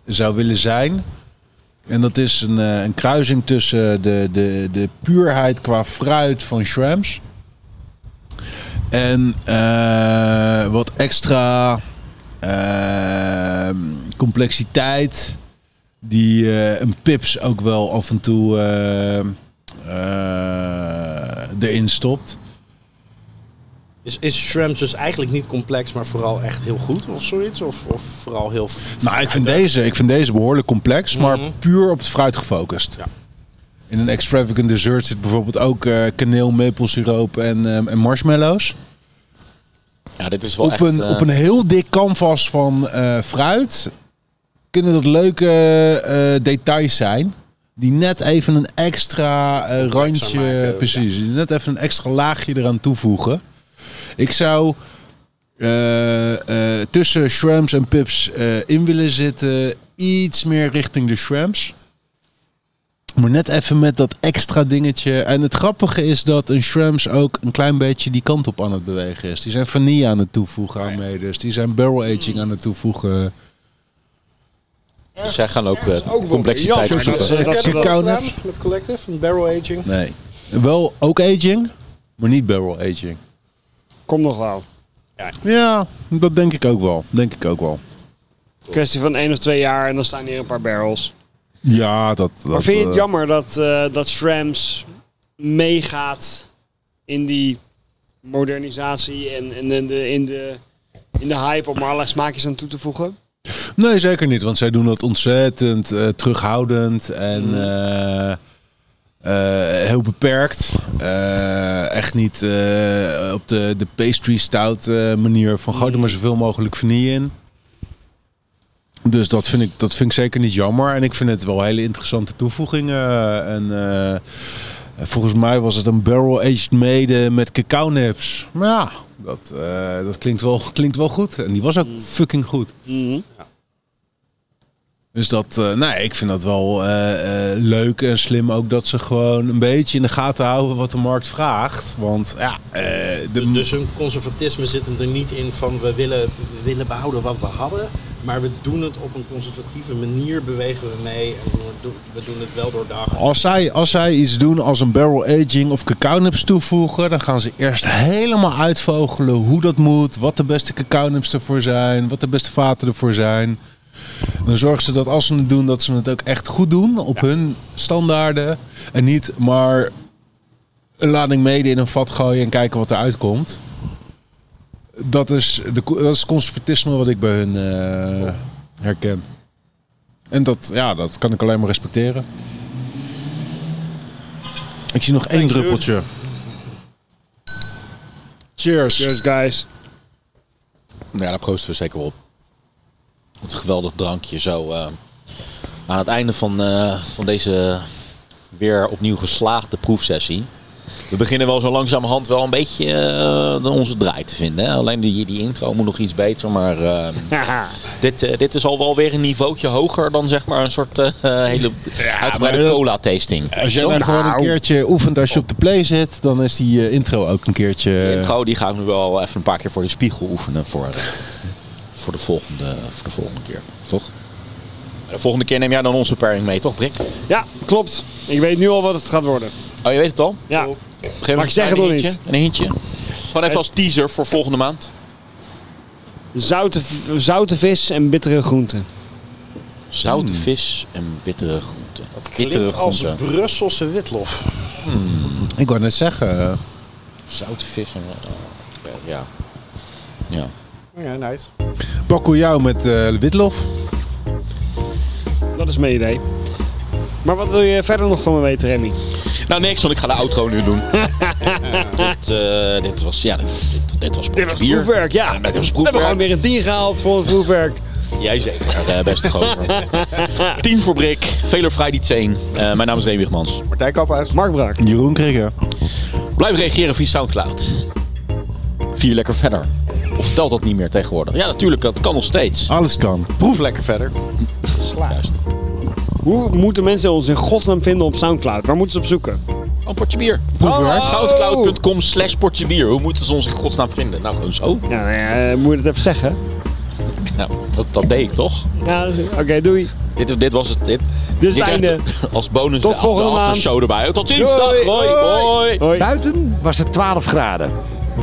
zou willen zijn. En dat is een, eh, een kruising tussen de, de, de puurheid qua fruit van Shramps. En eh, wat extra eh, complexiteit die eh, een pips ook wel af en toe erin stopt. Is, is dus eigenlijk niet complex, maar vooral echt heel goed of zoiets? Of, of vooral heel... Nou, ik vind, deze, ik vind deze behoorlijk complex, maar Mhm. puur op het fruit gefocust. Ja. In een extravagant dessert zit bijvoorbeeld ook eh, kaneel, maplesiroop en, eh, en marshmallows. Ja, dit is wel Op echt... een, eh, op een heel dik canvas van eh, fruit kunnen dat leuke eh, details zijn. Die net even een extra eh, randje, maken, precies, net even een extra laagje eraan toevoegen. Ik zou eh, eh, tussen shrimps en pips eh, in willen zitten, iets meer richting de shrimps. Maar net even met dat extra dingetje. En het grappige is dat een shrimps ook een klein beetje die kant op aan het bewegen is. Die zijn vanille aan het toevoegen aan medes. Die zijn barrel aging aan het toevoegen. Dus zij gaan ook eh, ook complexiteit jammer dat dat met Collective? Een barrel aging? Nee. Wel ook aging, maar niet barrel aging. Komt nog wel. Ja, dat denk ik ook wel. Denk ik ook wel. Kwestie van één of twee jaar en dan staan hier een paar barrels. Ja, dat. dat Maar vind je het eh, jammer dat, eh dat Shrams meegaat in die modernisatie en, en in, de, in, de, in de hype om er allerlei smaakjes aan toe te voegen? Nee, zeker niet. Want zij doen dat ontzettend eh, terughoudend en Mm. heel beperkt. Echt niet op de, de pastry stout manier van gooi er maar zoveel mogelijk vanille in. Dus dat vind, ik, dat vind ik zeker niet jammer. En ik vind het wel hele interessante toevoegingen. En eh, volgens mij was het een barrel-aged mede met cacao nips. Maar ja, dat, eh, dat klinkt, wel, klinkt wel goed. En die was ook fucking goed. Dus dat, eh, nee, ik vind dat wel eh, eh, leuk en slim ook dat ze gewoon een beetje in de gaten houden wat de markt vraagt. Want ja, de, Dus, dus hun conservatisme zit hem er niet in van we willen, we willen behouden wat we hadden. Maar we doen het op een conservatieve manier, bewegen we mee en we doen- we doen het wel door dag. als, zij, als zij iets doen als een barrel aging of cacao nips toevoegen, dan gaan ze eerst helemaal uitvogelen hoe dat moet, wat de beste cacao nips ervoor zijn, wat de beste vaten ervoor zijn. Dan zorgen ze dat als ze het doen, dat ze het ook echt goed doen op hun standaarden. En niet maar een lading mede in een vat gooien en kijken wat eruit komt. Dat is, de, dat is het conservatisme wat ik bij hun eh, herken. En dat, ja, dat kan ik alleen maar respecteren. Ik zie nog één druppeltje. Cheers. Cheers, guys. Ja, daar proosten we zeker op. Het geweldig drankje zo eh, aan het einde van, eh, van deze weer opnieuw geslaagde proefsessie. We beginnen wel zo langzamerhand wel een beetje eh, onze draai te vinden. Hè? Alleen die, die intro moet nog iets beter, maar eh, dit, dit is al wel weer een niveautje hoger dan zeg maar een soort eh, hele uitgebreide maar dat- cola-tasting. Als jij nou gewoon een keertje oefent als je op de play zit, dan is die intro ook een keertje... De intro die ga ik nu wel even een paar keer voor de spiegel oefenen voor, voor, de, volgende, voor de volgende keer. Toch? De volgende keer neem jij dan onze pairing mee, toch Brik? Ja, klopt. Ik weet nu al wat het gaat worden. Oh, je weet het al? Ja. Geef Maar ik zeg een het nog niet. Een hintje. Gewoon even als teaser voor volgende maand. Zoute, zoute vis en bittere groenten. Zoute vis en bittere groenten. Bittere Klinkt als groenten. Brusselse witlof. Ik wou net zeggen... eh, Zoute vis en... eh, ja. Ja. Ja, nice. Bakkeljauw met eh, witlof. Dat is mijn idee. Maar wat wil je verder nog van me weten, Remy? Nou, niks, want ik ga de outro nu doen. dit, eh, dit was... Ja, dit, dit, dit was Dit was bier. proefwerk, ja. Ja, dit was We hebben proefwerk. gewoon weer een 10 gehaald voor het proefwerk. Jij zeker, uh, beste gozer. 10 voor Brik, Veler Vrij die 10. Eh mijn naam is Remy Wigmans. Martijn Kamphuis. Mark Braak. Jeroen Krikke. Blijf reageren via Soundcloud. Vier lekker verder. Of telt dat niet meer tegenwoordig? Ja, natuurlijk, dat kan nog steeds. Alles kan. Proef lekker verder. Juist. Hoe moeten mensen ons in godsnaam vinden op Soundcloud? Waar moeten ze op zoeken? Oh, potje bier. Soundcloud.com slash potje bier. Hoe moeten ze ons in godsnaam vinden? Nou, gewoon zo. Ja, nou ja, moet je het even zeggen? Nou, dat, dat deed ik toch? Ja, oké, doei. Dit, dit was het. Dit, Dit is het echt einde. Als bonus Tot de, volgende de maand. aftershow erbij. Tot. Doei. Hoi. Hoi. Hoi. Hoi. Buiten was het 12 graden.